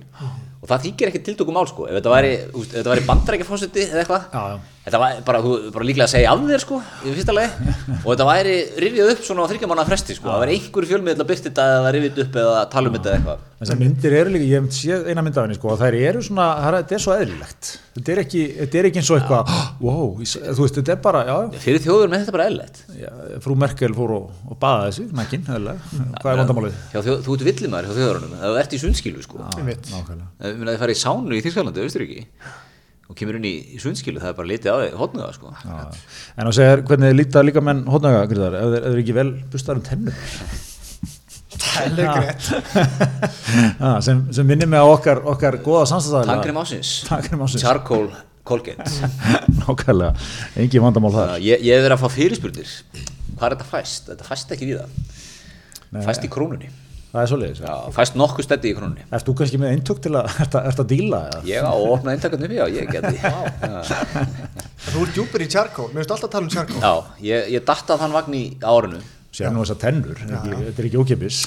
og það þykir ekki tiltökum mál sko. Ef þetta væri, úst, ef þetta væri bandarækjafósiti eða eitthvað Já, já. þetta var bara, þú, bara líklega að segja af þér sko í fyrsta lagi. Og þetta væri rifjað upp svona á þryggjamanna fresti sko. Það væri einhver fjölmið að byrta þetta eða rifjað upp eða tala um þetta eða eitthvað. Þessar myndir eru líka, ég hef séð eina mynd af henni sko, og þær eru svona, það er- þetta er svo eðlilegt. Þetta er ekki, þetta er ekki eins og eitthvað wow, þú veist, þetta er bara, já, fyrir þjóður með þetta bara eðlilegt. Já frú Merkel fór og, og baða þessi, nækin, eðlilega. Hvað er vandamálið? Þú ert villimæður hjá þjóðurunum þú ert í sundskilu sko ég meina þið farið í sánu í Þýskalandi eða Austuríki og kemur inn í, í sundskilu það er bara litið á hotnuða sko. Já, en þú segir hvernig líta líka menn Gríðar, ef þeir ef þeir ekki vel bustar um tennur Það er löggrétt Já, sem, sem minnir mig á okkar, okkar góða samstæðalega Tannkrem ásins. Charcoal Colgate. Nákvæmlega, engin vandamál þar. Þannig að ég, ég verið að fá fyrirspurnir. Hvað er þetta fæst? Þetta fæst ekki við það Nei. fæst í krónunni Það er svoleiðis Já, fæst nokkuð steddi í krónunni Erst þú kannski með eintök til að, ert að, að díla? eða? Ég á að opna eintakarnu við, já, ég geti Já, Þú ert djúpur í charcoal, mér finnst alltaf að tala um charcoal já ég, ég datt að þann vagn í árinu. Sér nú þessar tennur, ekki, þetta er ekki ókipis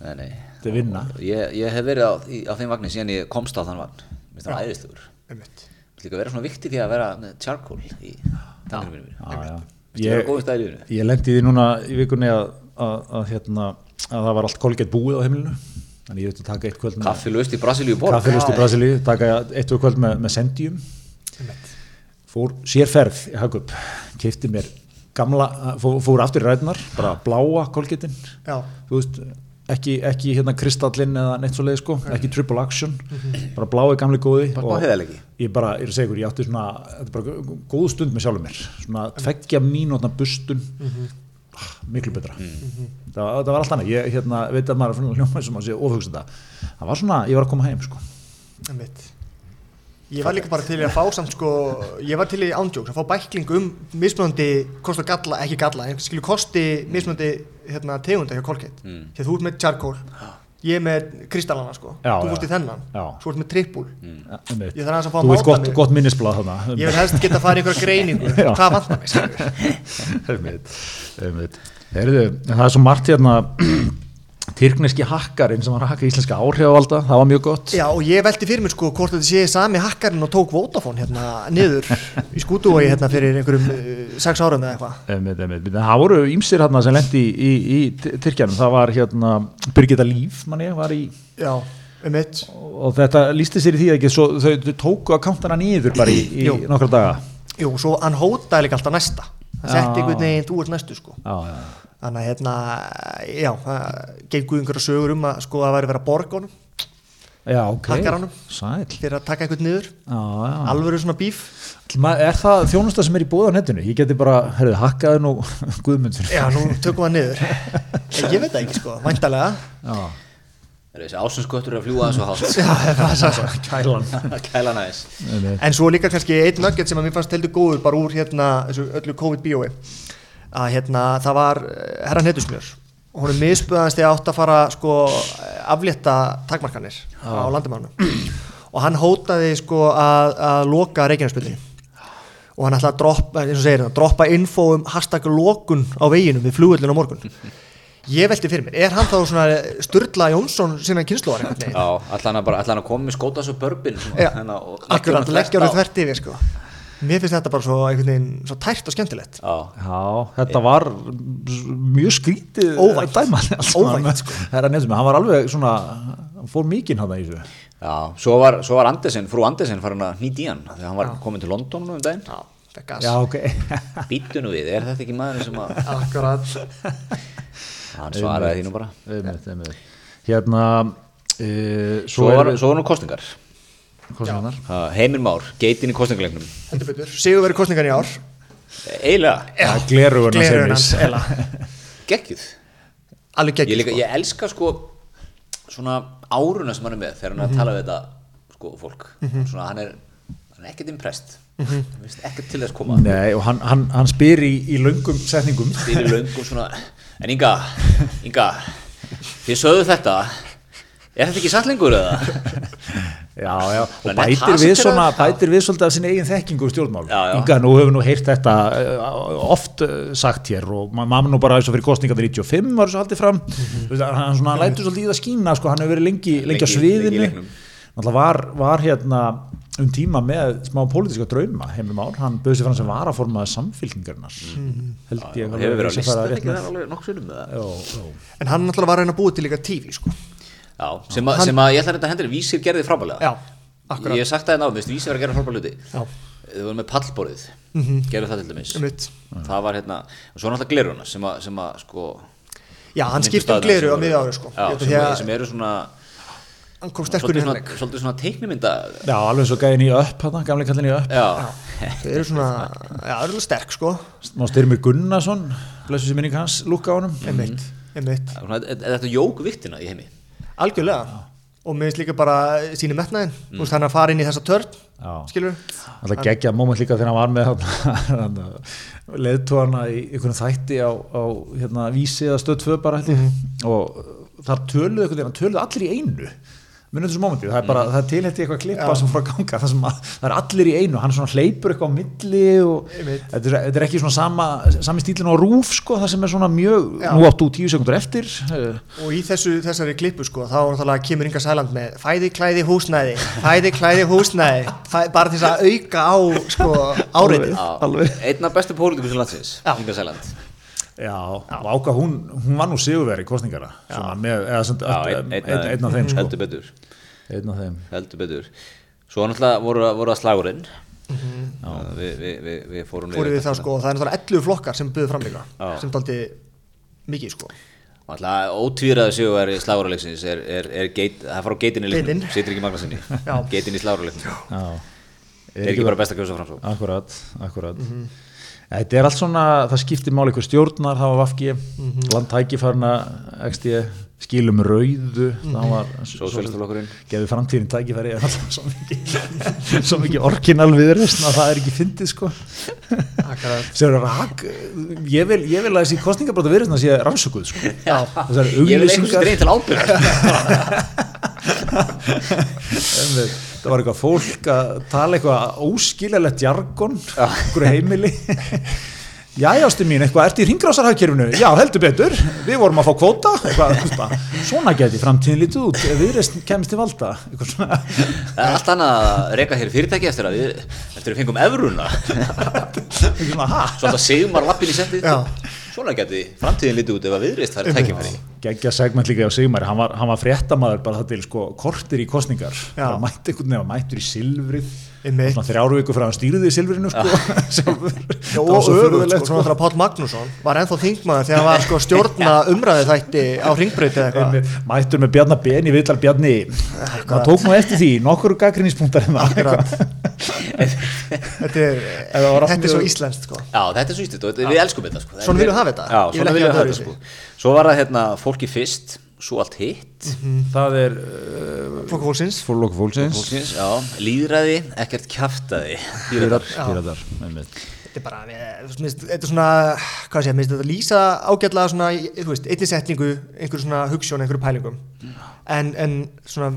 Nei, nei. Þetta er vinna. Ég, ég hef verið á, í, á þeim vagnin síðan ég komst á þann vagn. Mér finnst það æðislegur. Einmitt. Líka vera svona vikti því að vera með charcoal í tannkreminu mínu Já, já. Ég er lendi því núna í vikunni að, að, að, hérna, að það var allt kolgett búið á heimilinu. Þannig ég veit að taka eitt kvöld með Kaffi löst í Brasilíu borg. Kaffilust í Brasilíu, taka eitt tvö kvöld með, með sendjum. Fór sérferð í Hagup keipti mér gamla fór, fór aftur í ræðnar, bara bláa kolgettin, Já, þú veist ekki, ekki hérna kristallinn eða neitt svo leið sko, ekki triple action. Bara blái gamli góði Bara heiðarleiki. ég bara, ég er að segja ykkur, ég átti svona þetta er bara góð stund með sjálfur mér. Svona tveggja mínútna bustun. Ah, miklu betra. Það, það var allt annað, ég hérna, veit að maður er svona hljómaði sem að sé ofhugsa þetta það var svona, ég var að koma heim sko. Einmitt. Ég var líka bara til að fá samt sko Ég var til í ándjóks að fá bækling um mismunandi kost og galla, ekki galla en skilju kosti mismunandi hérna, tegunda hjá Colgate. Mm. Þú ert með charcoal Ég er með kristallana sko. Já, Þú fórst í þennan. Já. Svo ert með trippul einmitt. Ég þarf að fá að þú veit máta gott, mig. gott minnisblad þarna. Ég vil helst geta að fara í einhverja greiningu. Hvað vantar mig það er svo margt hérna tyrkneski hakkarinn sem var að hakka íslenska áhrifavalda, það var mjög gott. Já og ég velti fyrir mér sko hvort þetta sé sami hakkarinn og tók Vodafone hérna niður í skútuvói hérna fyrir einhverjum uh, sex árum eða eitthvað. Einmitt. En Það voru ímsir hérna sem lendi í, í, í Tyrkjanum, það var hérna Birgitta Líf, manni, var í Já, um og þetta lísti sér í því að ekki, svo, þau, tóku akkantana niður bara í, í nokkra daga? Jú, svo hann hótaði líka alltaf næsta. Það setti Já. einhvern veginn, þú ert næstu sko. Já, já, Þannig að hérna, já, það gengur einhverja sögur um að sko að væri verið að borga honum já, ok. Hakkaranum. Sæl, fyrir að taka einhvern niður. Alvöru svona bíf. Er það þjónusta sem er í búða á netinu? Ég geti bara, herrðu, hakkaði nú Guðmundur. Já, nú tökum við hann niður. Ég, ég veit það ekki sko, væntalega Já, Er þessi ásensköttur að fljúa þessu hátt? Já, það er það svo kælan. Kæla næs Einmitt. En svo líka kannski einn nugget sem að mér fannst heldur góður bara úr hérna þessu öllu COVID-bíói að hérna það var eh, herran Hetusmjör og hún er misböðans þegar átt að fara sko aflétta takmarkanir á landamannum og hann hótaði sko að, að loka Reykjanesbyrni og hann ætlaði að droppa, eins og segir hann, droppa info um hashtag lokun á veginum við flugullin á morgun. Ég velti fyrir mér, er hann þá svona Sturla Jónsson sinna kynnslóðar veginn? Já, ætla hann að að koma með skóta svo börbin Já, hérna, og akkurat, honum leggja þvert árið þvert yfir sko. Mér finnst þetta bara svo veginn svo tært og skemmtilegt. Já, Já, þetta var mjög skrítið Óvænt. dæma Óvænt, sko. Herra Nesmi, hann var alveg svona hann fór mikinn hann í þessu. Já svo, var, svo var Andersen, frú Andersen farin að nýta í hann þegar hann var komin til London um daginn. Já, fekk gas. Já, ok. Býttu nú við, er þetta ekki maður sem að Akkurat. Hann svaraði því nú bara. Hérna uh, Svo, svo var nú kostningar kostningarnar Ha, Heimir Már, geitin í betur, sigur verið kostningan í ár. Eila. geggjuð alveg ég, líka, ég elska sko svona áruna sem hann er með þegar hann er að tala við þetta sko fólk. Svona hann er, hann er ekkert impressed. Mm ekkert til þess koma. Nei, og hann, hann, hann spyr í, í löngum setningum. Fyrir löngum svona en Inga, Inga þið sögðu þetta. Er þetta ekki satt lengur eða? Já, já, og bætir það við svona, bætir við svolítið af sinni eigin þekkingu úr stjórnmál. Já, já. Inga, nú hefur nú heyrt þetta uh, oft uh, sagt hér og ma- maður nú bara eins og fyrir kostningar 95 var þessu haldið fram, mm -hmm. hann svona lætur svolítið í það skína, sko, hann hefur verið lengi, lengi, Lengi- á sviðinu, í var, var hérna um tíma með smá pólitíska drauma heimum ár, hann bauði sér fram sem varaformaði samfylkingarnar, held ég Mhm. hefur verið að lista ekki það alveg nokkuð sinnum með það Já, já. en hann náttúrulega var að reyna að búa til líka TV sko. Já, sem, að, sem að ég ætla að reynda að hendur vísir gerði frábælega ég hef sagt það hérna á, minnst vísir var að gera frábælega hluti. Þau voru með pallborðið. Mm -hmm. gerðu það til dæmis. Einmitt. það var hérna, og svo náttúrulega gleruna sem að, sem að sko já, hann skipti um gleru sem á miðja ári sko. já, sem, að, sem eru svona hann kom sterkur í svolítið henni svona, svolítið svona teiknimynda já, alveg svo gæðin í upp, hann, gamlega kallin í upp. já, þau eru svona, já, það eru alveg sterk sko. Má Styrmir Gunnarsson, blessu sér minning hans, lúka á e- e- þetta jók viktina í heimi algjörlega. Og mér finnst líka bara síni metnaðin mm. er að fara inn í þessa törn skilur Það geggja moment líka þegar hann var með leðtóana í einhvern þætti á, á hérna, vísi eða stöð 2 bara held ég. Og þar töluðu töluðu allir í einu munið þessu momenti, það er bara, það er tilhætti eitthvað klippa Já. sem frá ganga, það sem að það er allir í einu, hann svona hleypur eitthvað á milli og þetta er, þetta er ekki svona sama, sami stílinn á rúf sko, það sem er svona mjög, Já. nú áttu tíu sekundur eftir og í þessu, þessari klippu sko þá kemur Inga Sæland með fæði klæði húsnæði, fæði klæði húsnæði fæ, bara til þess að auka á sko áriðið Já, Alveg. einn af bestu pólitíkus í landsins Já. Inga Sæland Já, og áka hún, hún var nú sigurveri í kostningara, Já, einn, af þeim sko, heldur betur. Einn af þeim. Heldur betur. Svo náttúrulega voru, voru að slagurinn. Við, við, við, við fórum fóruð við yfir það sko það er náttúrulega 11 flokkar sem buðu fram líka Já. sem daldi mikið sko. Ótvíraði sigurveri slagurleiksins er, er, er geit, það fara á geitin í leiknum. Geitin. situr ekki Magnarsinni Já. geitin í slagurleiknum Já, er ekki bara best að kjósa fram svo Akkurat, akkurat Þetta er allt svona, það skiptir máli ykkur stjórnar, það var Vafki mm -hmm. landtækifærna, XD skilum rauðu, það var gefið framtíðin tækifæri en alltaf svo mikið svo mikið orginal viðreist að það er ekki fyndið sko er rak ég vil, ég vil að þessi kostningabróta viðreistna sé rannsökuð sko Já. ég vil eitthvað sem dreyin til ábyrg. það var eitthvað fólk að tala eitthvað óskiljalegt jargon einhverju heimili. Já, jástu mín, eitthvað, ertu í ringrásarhagkerfinu já, heldur betur, við vorum að fá kvóta. Eitthvað, svona geti framtíðin lítið út, ef viðreist kemst til valda. Allt annað að reyka hér fyrirtæki eftir að við eftir að við fengum eitthvað svona, að sigmar lappin í settið. Já. svona geti framtíðin litið út ef að viðreist það er tækifæri geggja segment líka á Sigmari. Hann var, hann var fréttamaður bara það til sko kortir í kostningar bara mætti einhvern veginn, mættur í silfrið. Viku frá hann stýrði í silfrinu sko. Já, og furðulegt, sko, þegar Páll Magnússon var ennþá þingmaður þegar hann var sko stjórna umræði þætti á ringbreytið eitthvað. Einmitt, mættur með Bjarnar Ben í viðtal Bjarni. Það tók nú eftir því, nokkur gaggrinnispunktar Akkurat. þetta er, þetta er svo íslenskt sko. Já þetta er svo þetta- við elskum þetta sko. Svona viljum við hafa þetta. Ég svo var það hérna fólki fyrst svo allt hitt. Það er uh, Flokku fólksins. Fólk fólksins. Fólksins, já, líðræði, ekkert kjaftaði Píratar, Píratar. einmitt. þetta er bara, við- þú veist, þetta er svona hvað sé, finnst þetta lýsa ágætlega svona, í- þú veist, einni setningu einhver svona hugssjón, einhverju pælingum. En, en svona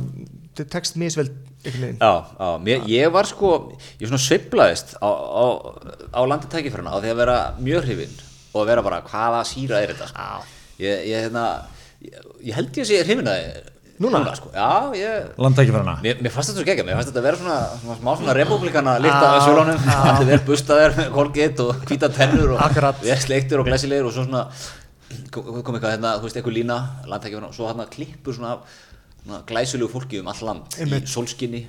þetta tekst misvel einhvern veginn. Já, já, mér, ég var sko, ég svona sveiflaðist á, á, á landi tækifæruna á því að vera mjög hrifinn og að vera bara, hvaða síra er þetta? Sko? Ég, ég, hérna, ég, ég held ég að sé hrifinn að Núna? sko. Já, ég, landtækifærana? Mér, mér fannst þetta svo geggjað, mér fannst þetta að vera svona, svona smá svona republikana líkt af sjólánum, allir verið bustaðir með kolgeitt og hvíta tennur og verið sleiktir og glæsilegir og svo svona kom eitthvað, hérna, þú veist, eitthvað lína landtækifæruna og svo hérna klippur svona, svona glæsilegu fólki um all land Einmitt. í sólskinni,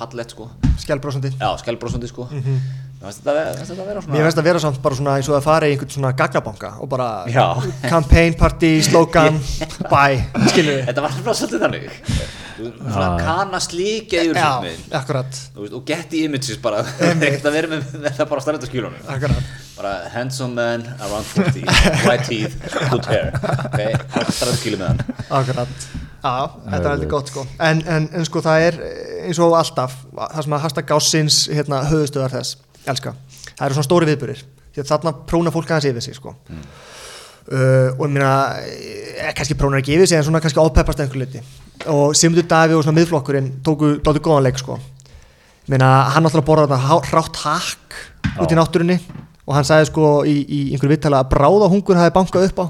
fallett sko. Skjálbrósandi Já, skjálbrósandi sko. Fannst þetta vera- fannst þetta vera svona Mér finnst að vera samt bara svona eins og að fara í einhvern svona gagnabanka og bara Já. campaign party, slogan, bye, skilur við Þetta var bara svolítið þannig. Svona kana slíkja í Já, úrslutin akkurat, og getty images bara. Ekkert að vera með, það bara stærnda skjúlunum akkurat. Bara handsome man around 40 white teeth, good hair. Ok, stærnda skjúlu með hann. Akkurat, já, þetta er heldur gott sko. En, en, en sko það er eins og alltaf það sem að hashtag gássins hérna, höfustöðar þess, elska. Það eru svona stóri að þarna próna fólk aðeins yfir sig sko. Uh, og ég meina, eh, kannski prónar ekki yfir sig en svona kannski ápeppast einhver liti og Simundur Daví og svona miðflokkurinn tóku dálítið góðan leik sko. Ég meina, hann náttúrulega borða þetta há- hrátt hakk út í náttúrunni. Og hann sagði sko í, í einhverju viðtala að bráða hungur hafi bankað upp á.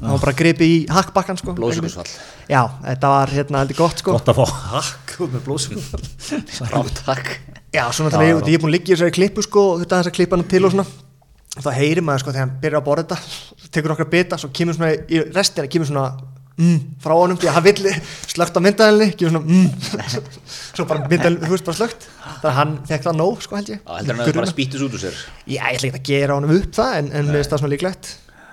Hann var bara gripið í hakkbakkan sko blóðsökursfall, Já, þetta var hérna heldur gott sko. Gott að fá hakk út með blóðsum rátt takk Já, svo náttúrulega ég, ég er búin að liggja í þessari klippu sko og þetta þess að klippa hann til og svona. Og þá heyrir maður sko þegar hann byrjar að borða þetta tekur nokkra bita, svo kemur svona í restina kemur svona mm, frá honum því að hann vill slögt á myndaðinni kemur svona mm, svo bara myndaðinni, þú veist bara slögt þannig að hann fekk það nóg sko held ég. Já, heldur hann að það bara spýttus út úr sér. Já, ég ætla ekki að gera honum upp það en, en mér finnst það svona líklegt.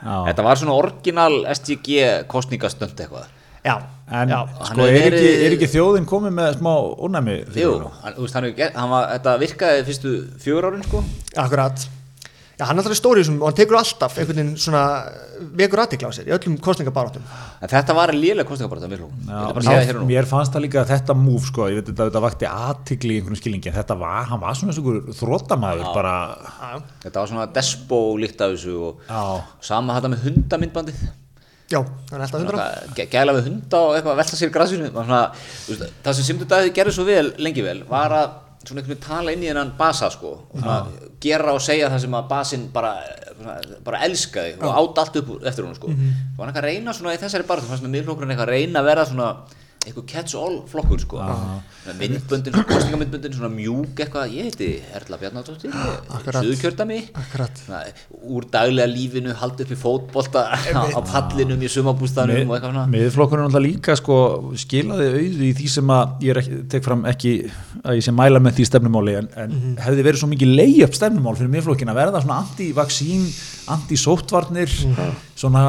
Þetta var svona orginal STG kostningastönd eitthvað Já, en já, Hann sko, hefur er, ekki, er ekki þjóðin komið með smá fyrir Jú, hann, þú veist, hann, hann var, þetta virkaði fyrstu fjögur árin sko. Akkurat. Já, hann er alltaf stóri og hann tekur alltaf einhvern veginn svona vekur aðtikla á sér í öllum kostningabarátum En þetta var lélega kostningabarata mér og mér fannst það líka að þetta múf sko, ég veit að þetta vakti aðtikli í einhvern skilningi þetta var, hann var svona svona þróttamæður bara, Þetta var svona despo líkt af þessu og já, sama þetta með hundamindbandið Já, hann er alltaf hundra gæla við hunda og eitthvað að velta sér veist, það sem Simdur Daði gerði svo vel, lengi vel var að svona einhvern veginn tala inn í þennan basa sko og svona gera og segja það sem að basinn bara, bara elskaði og átt allt upp eftir hún sko. Mhm. og hann eitthvað að reyna svona í þessari bara þú fannst með miðflokkurinn eitthvað að reyna að vera svona eitthvað catch all flokkur sko myndböndin, svona kostningamyndböndin svona mjúk eitthvað, ég heiti Erla Bjarnadóttir Akkurat. Suðukjördami Akkurat. Svona, úr daglega lífinu haldið upp í fótbolta á, pallinum í sumabústanum og eitthvað svona. miðflokkurinn er náttúrulega líka sko, skilaði auðu í því sem að ég tek fram ekki að ég sé mæla með því stefnumáli en, en Mhm. hefði verið svo mikið lay-up stefnumál fyrir miðflokkin að verða svona anti-vaksín anti-sóttvarnir Mhm. Svona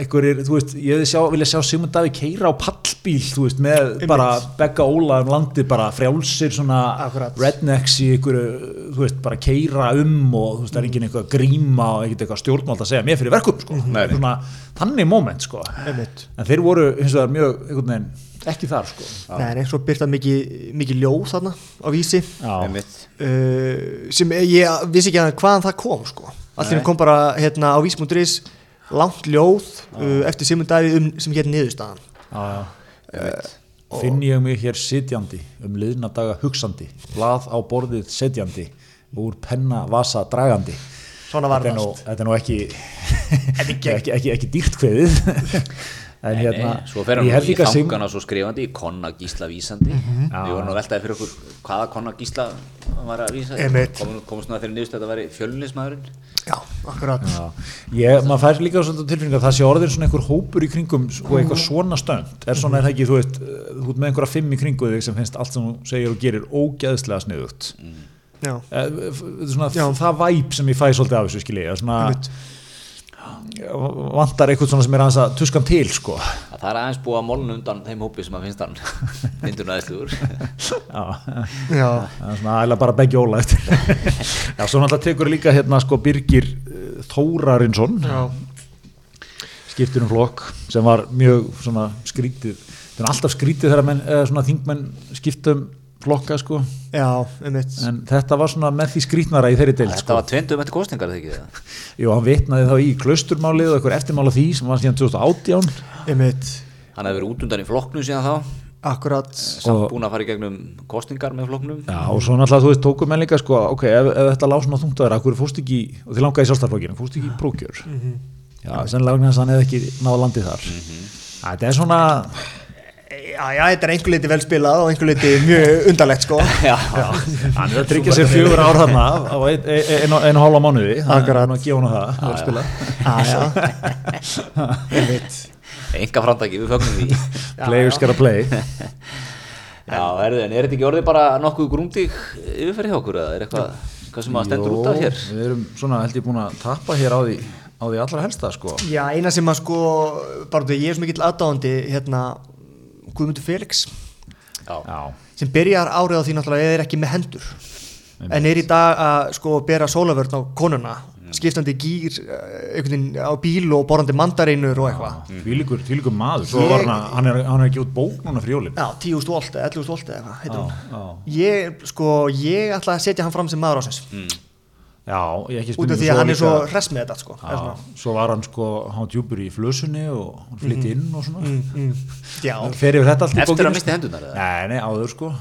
einhverjir, þú veist, ég sjá, vilja sjá Sigmund Davík keira á pallbíl þú veist, með bara begga óla um landi bara frjálsir svona Akkurat. rednecks í einhverju þú veist, bara keira um og þú veist, það er engin eitthvað gríma og ekkert eitthvað stjórnmáld að segja mér fyrir verkum, sko, Nei, nei. svona þannig moment, sko. Einmitt. en þeir voru hins vegar mjög einhvern veginn ekki þar sko. Nei, nei, svo byrta mikið, mikið ljóð þarna á vísi. Uh, sem ég vissi ekki að hvaðan það kom sko. allir kom bara hérna á vísi.is langt ljóð uh, eftir Simon Davíð um, sem hér niðurstaðan. Já, já. finn ég mig hér sitjandi um liðna daga hugsandi blað á borðið setjandi úr penna vasa dragandi. Svona var þetta er nú, er nú ekki ekki, ekki, ekki dýrt kveðið en Nei, hérna nei, svo fer hann í þangana svo skrifandi í Konna Gísla vísandi. Mhm. við vorum að veltaði fyrir okkur hvaða Konna Gísla hann var að vísa. Komum komum svona þegar niðurst að þetta væri fjölnismæðurinn já, akkurat. Já, ég, maður fær líka svona tilfinning að það sé orðin svona einhver hópur í kringum og eitthvað svona stönd. Er svona, er það ekki, þú veist, þú ert með einhverja fimm í kringu þig sem finnst allt sem þú segir og gerir ógeðslega sniðugt. Já, Eh, svona, Já. það væp sem ég fæ svolítið af þessu skilji svona. Vantar eitthvað svona sem er aðeins að tuskan til sko. Að það er aðeins búið að molna undan þeim hópi sem að finnst hann. Myndun aðeinsluður já, já, það er svona æla bara beggi óla eftir. Já, svo náttúrulega tekur líka hérna sko Birgir eh, Þórarinsson já, skiptir um flokk sem var mjög svona skrítið. Er alltaf skrítið þegar menn, eða svona þingmenn skiptum flokka sko. Já, einmitt. En þetta var svona með því skrítnara í þeirri deild þetta sko. var tvendum eftir kostningar þegar ekki Jú, hann vitnaði þá í klausturmálið og eitthvað eftirmála því sem var síðan 2018 einmitt, hann hefði verið út undan í flokknum síðan þá. Akkurat. Samt búin að fara í gegnum kostningar með flokknum. Já, og svo náttúrulega, þú veist, tókum menn líka sko, ok, ef, ef þetta lág svona þungt að þeirra, hverju fórst ekki, og þið langaði í sjálfstæðarflokkinu, fórst ekki í prókjör? Já, sennilega vegna þess að hann hefði ekki náða landið þar. Þetta er svona, já, já, þetta er einhver leiti vel spilað og einhver leiti mjög undarlegt sko. Já, hann er að tryggja sér fjögur ár þarna á ein- ein- einu hálfa mánuði, er að gefa hann það, vel spilað. já, já, enga framtæki, við fögnum því. Players gotta play. já, er, en er þetta ekki orðið bara nokkuð grúndík yfirferð hjá okkur eða? Er eitthvað hvað sem að stendur út af hér? Við erum svona held ég búin að tappa hér á því, á því allra helsta sko. Já, eina sem að sko, bara því að ég er svo mikill aðdáðandi hérna, Guðmundur Felix já, sem byrjar árið á því náttúrulega eða er ekki með hendur en er í dag að sko bera sólavörn á konuna skiptandi gýr eh, á bíl og borandi mandareinur og eitthvað. Tvílíkur, tvílíkur maður. Ég- var hann, að- hann, er, hann er ekki út bók núna fyrir jólin. Já, 10.000 volt eða 11.000 volt eða eitthvað heitir hún. já. Ég, sko, ég ætla að setja hann fram sem maður ásins Já, ég ekki út af því að hann er svo hress með þetta sko, Já, svo var hann sko, hann djúpur í flösunni og hann flytti inn og svona. Mm, mm, Já, fer yfir þetta allt í Eftir bókinni, að misti hendurnar, eða? Nei, nei, áður sko.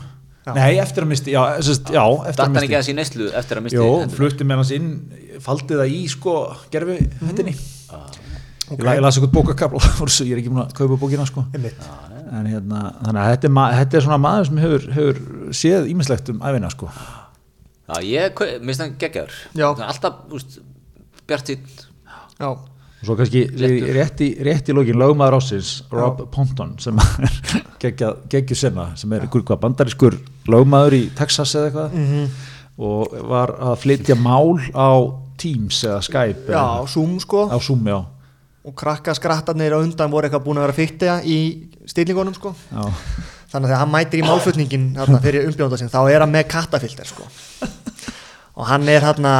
Já. Nei, eftir að misti, já, sest, já eftir að hann misti ekki að sín neyslu eftir að misti Jó, hendurnar? flutti með hans inn faldi það í sko gerfi hendinni. Ok. Ég, la- ég las eitthvað bókakabla ég er ekki múin að kaupa bókina sko. Einmitt. En hérna, þannig að þetta er, ma- þetta er svona maður sem hefur, hefur séð ímislegt um æfina sko. Já, ég minnst hann geggjaður. Já. alltaf, úst, bjart sín Já, og svo kannski rétt í, rétt í lókin lögmaður ásins Rob Ponton sem er geggju senna sem er bandarískur lögmaður í Texas eða eitthvað. Mhm. og var að flytja mál á Teams eða Skype já, eða, Zoom sko. Á Zoom já, og krakka skrattarnir á undan voru eitthvað búin að vera fytta í stillingunum sko. Já. þannig að þegar hann mætir í málflutningin þarna, fyrir umbjónda sinn, þá er hann með kattafilter sko. og hann er hérna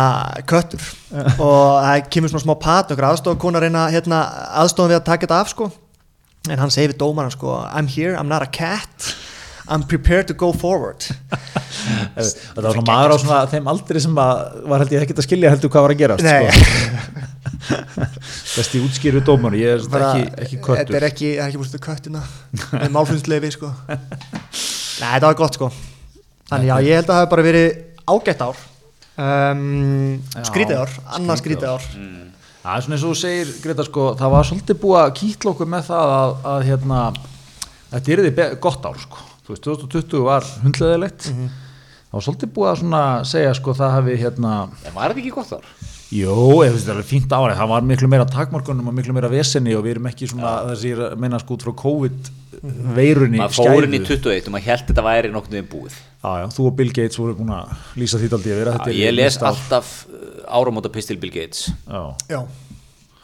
köttur. Og það kemur svona smá pat okkur aðstofakona reyna hérna, aðstofan við að taka þetta af sko. en hann segir við dómaran sko, I'm here, I'm not a cat. I'm prepared to go forward. Þetta var svona maður á svona þeim aldri sem að var held ég ekkert að skilja heldur hvað var að gerast sko. besti útskýru dómar ég er Bara, ekki, ekki þetta köttur er ekki, það er ekki búin köttina. Með málflutningsleifi sko. Nei, þetta var gott sko. Þannig já, ég held að það hef bara verið ágætt ár um, skrítið ár, annað skrítið ár Það er svona eins og þú segir, Greta, sko, það var svolítið búið að kýtla okkur með það að, að hérna, þetta er því gott ár, sko. Þú veist, 2020 var hundleðilegt. Það var svolítið búið að svona segja, sko, það hafi, hérna, En var þetta ekki gott þar? Ég finnst þetta alveg fínt árið, það var miklu meira takmarkunum og miklu meira vesenni og við erum ekki svona, þessi, ég er að meina, sko, út frá COVID-veirunni, maður fór inn í 21 og maður held þetta væri nokkuð við búið. Já, já, þú og Bill Gates voru búin að lýsa því aldrei að vera Já, þetta. er ég les alltaf áramóta pistil Bill Gates. Já, Já,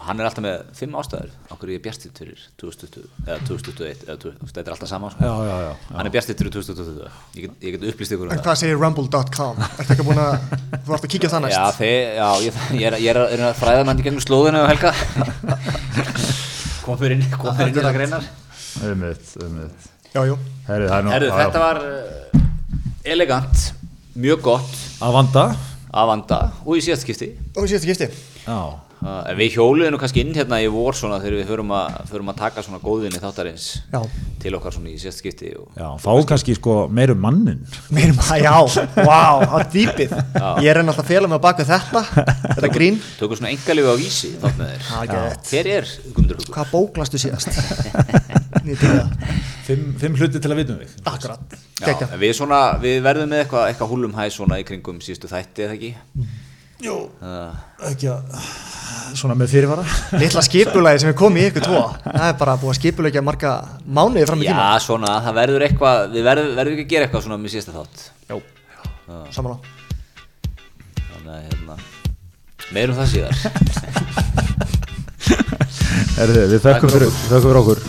hann er alltaf með fimm ástæður okkur ég er bjartitt fyrir 2020 eða 2021 eða 20, þetta er alltaf sama sko. já, já, já, já. hann er bjartitt fyrir 2020 ég get, ég get upplýst ykkur um en það. hvað segir rumble.com? Ertu ekki búin að, þú vart að kíkja það næst? já, þeir, já ég, ég, er, ég er að, er fræða mann í gegnum slóðinu og helga. Komur inn komur inn í það greinar. Er já. þetta var uh, elegant mjög gott. Að vanda. Að vanda. Og í síðast skipti. Og síðasta gifti Já, Uh, við hjóluðum nú kannski inn hérna í vor svona þegar við förum að, förum að taka svona góðinni þáttarins Já, til okkar svona í síðast skipti og já, fáum kannski sko meirum mannin maður, já, wow, á dýpið. Ég er enn alltaf að fela mig á bak við þetta Þetta grín. Tökum svona engalegu á vísi þátt með þér. Hver er Guðmundur Hugur? Hvað bóklastu síðast? Fimm, fimm hluti til að vitum við. Akkurat, Já, við, svona, við verðum með eitthvað eitthva húlum hæ svona í kringum síðustu þætti eða ekki Jú, uh, ekki að svona með fyrirvara. Litla skipulagi sem er komið í ykkur tvo. Það er bara búið að skipulegja marga mánuði fram í tíma já svona það verður eitthvað við verðum, verðum ekki að gera eitthvað svona með síðasta þátt. Jó, samanlá þannig að hérna meirum það síðar. Herri, við þökkum fyrir okkur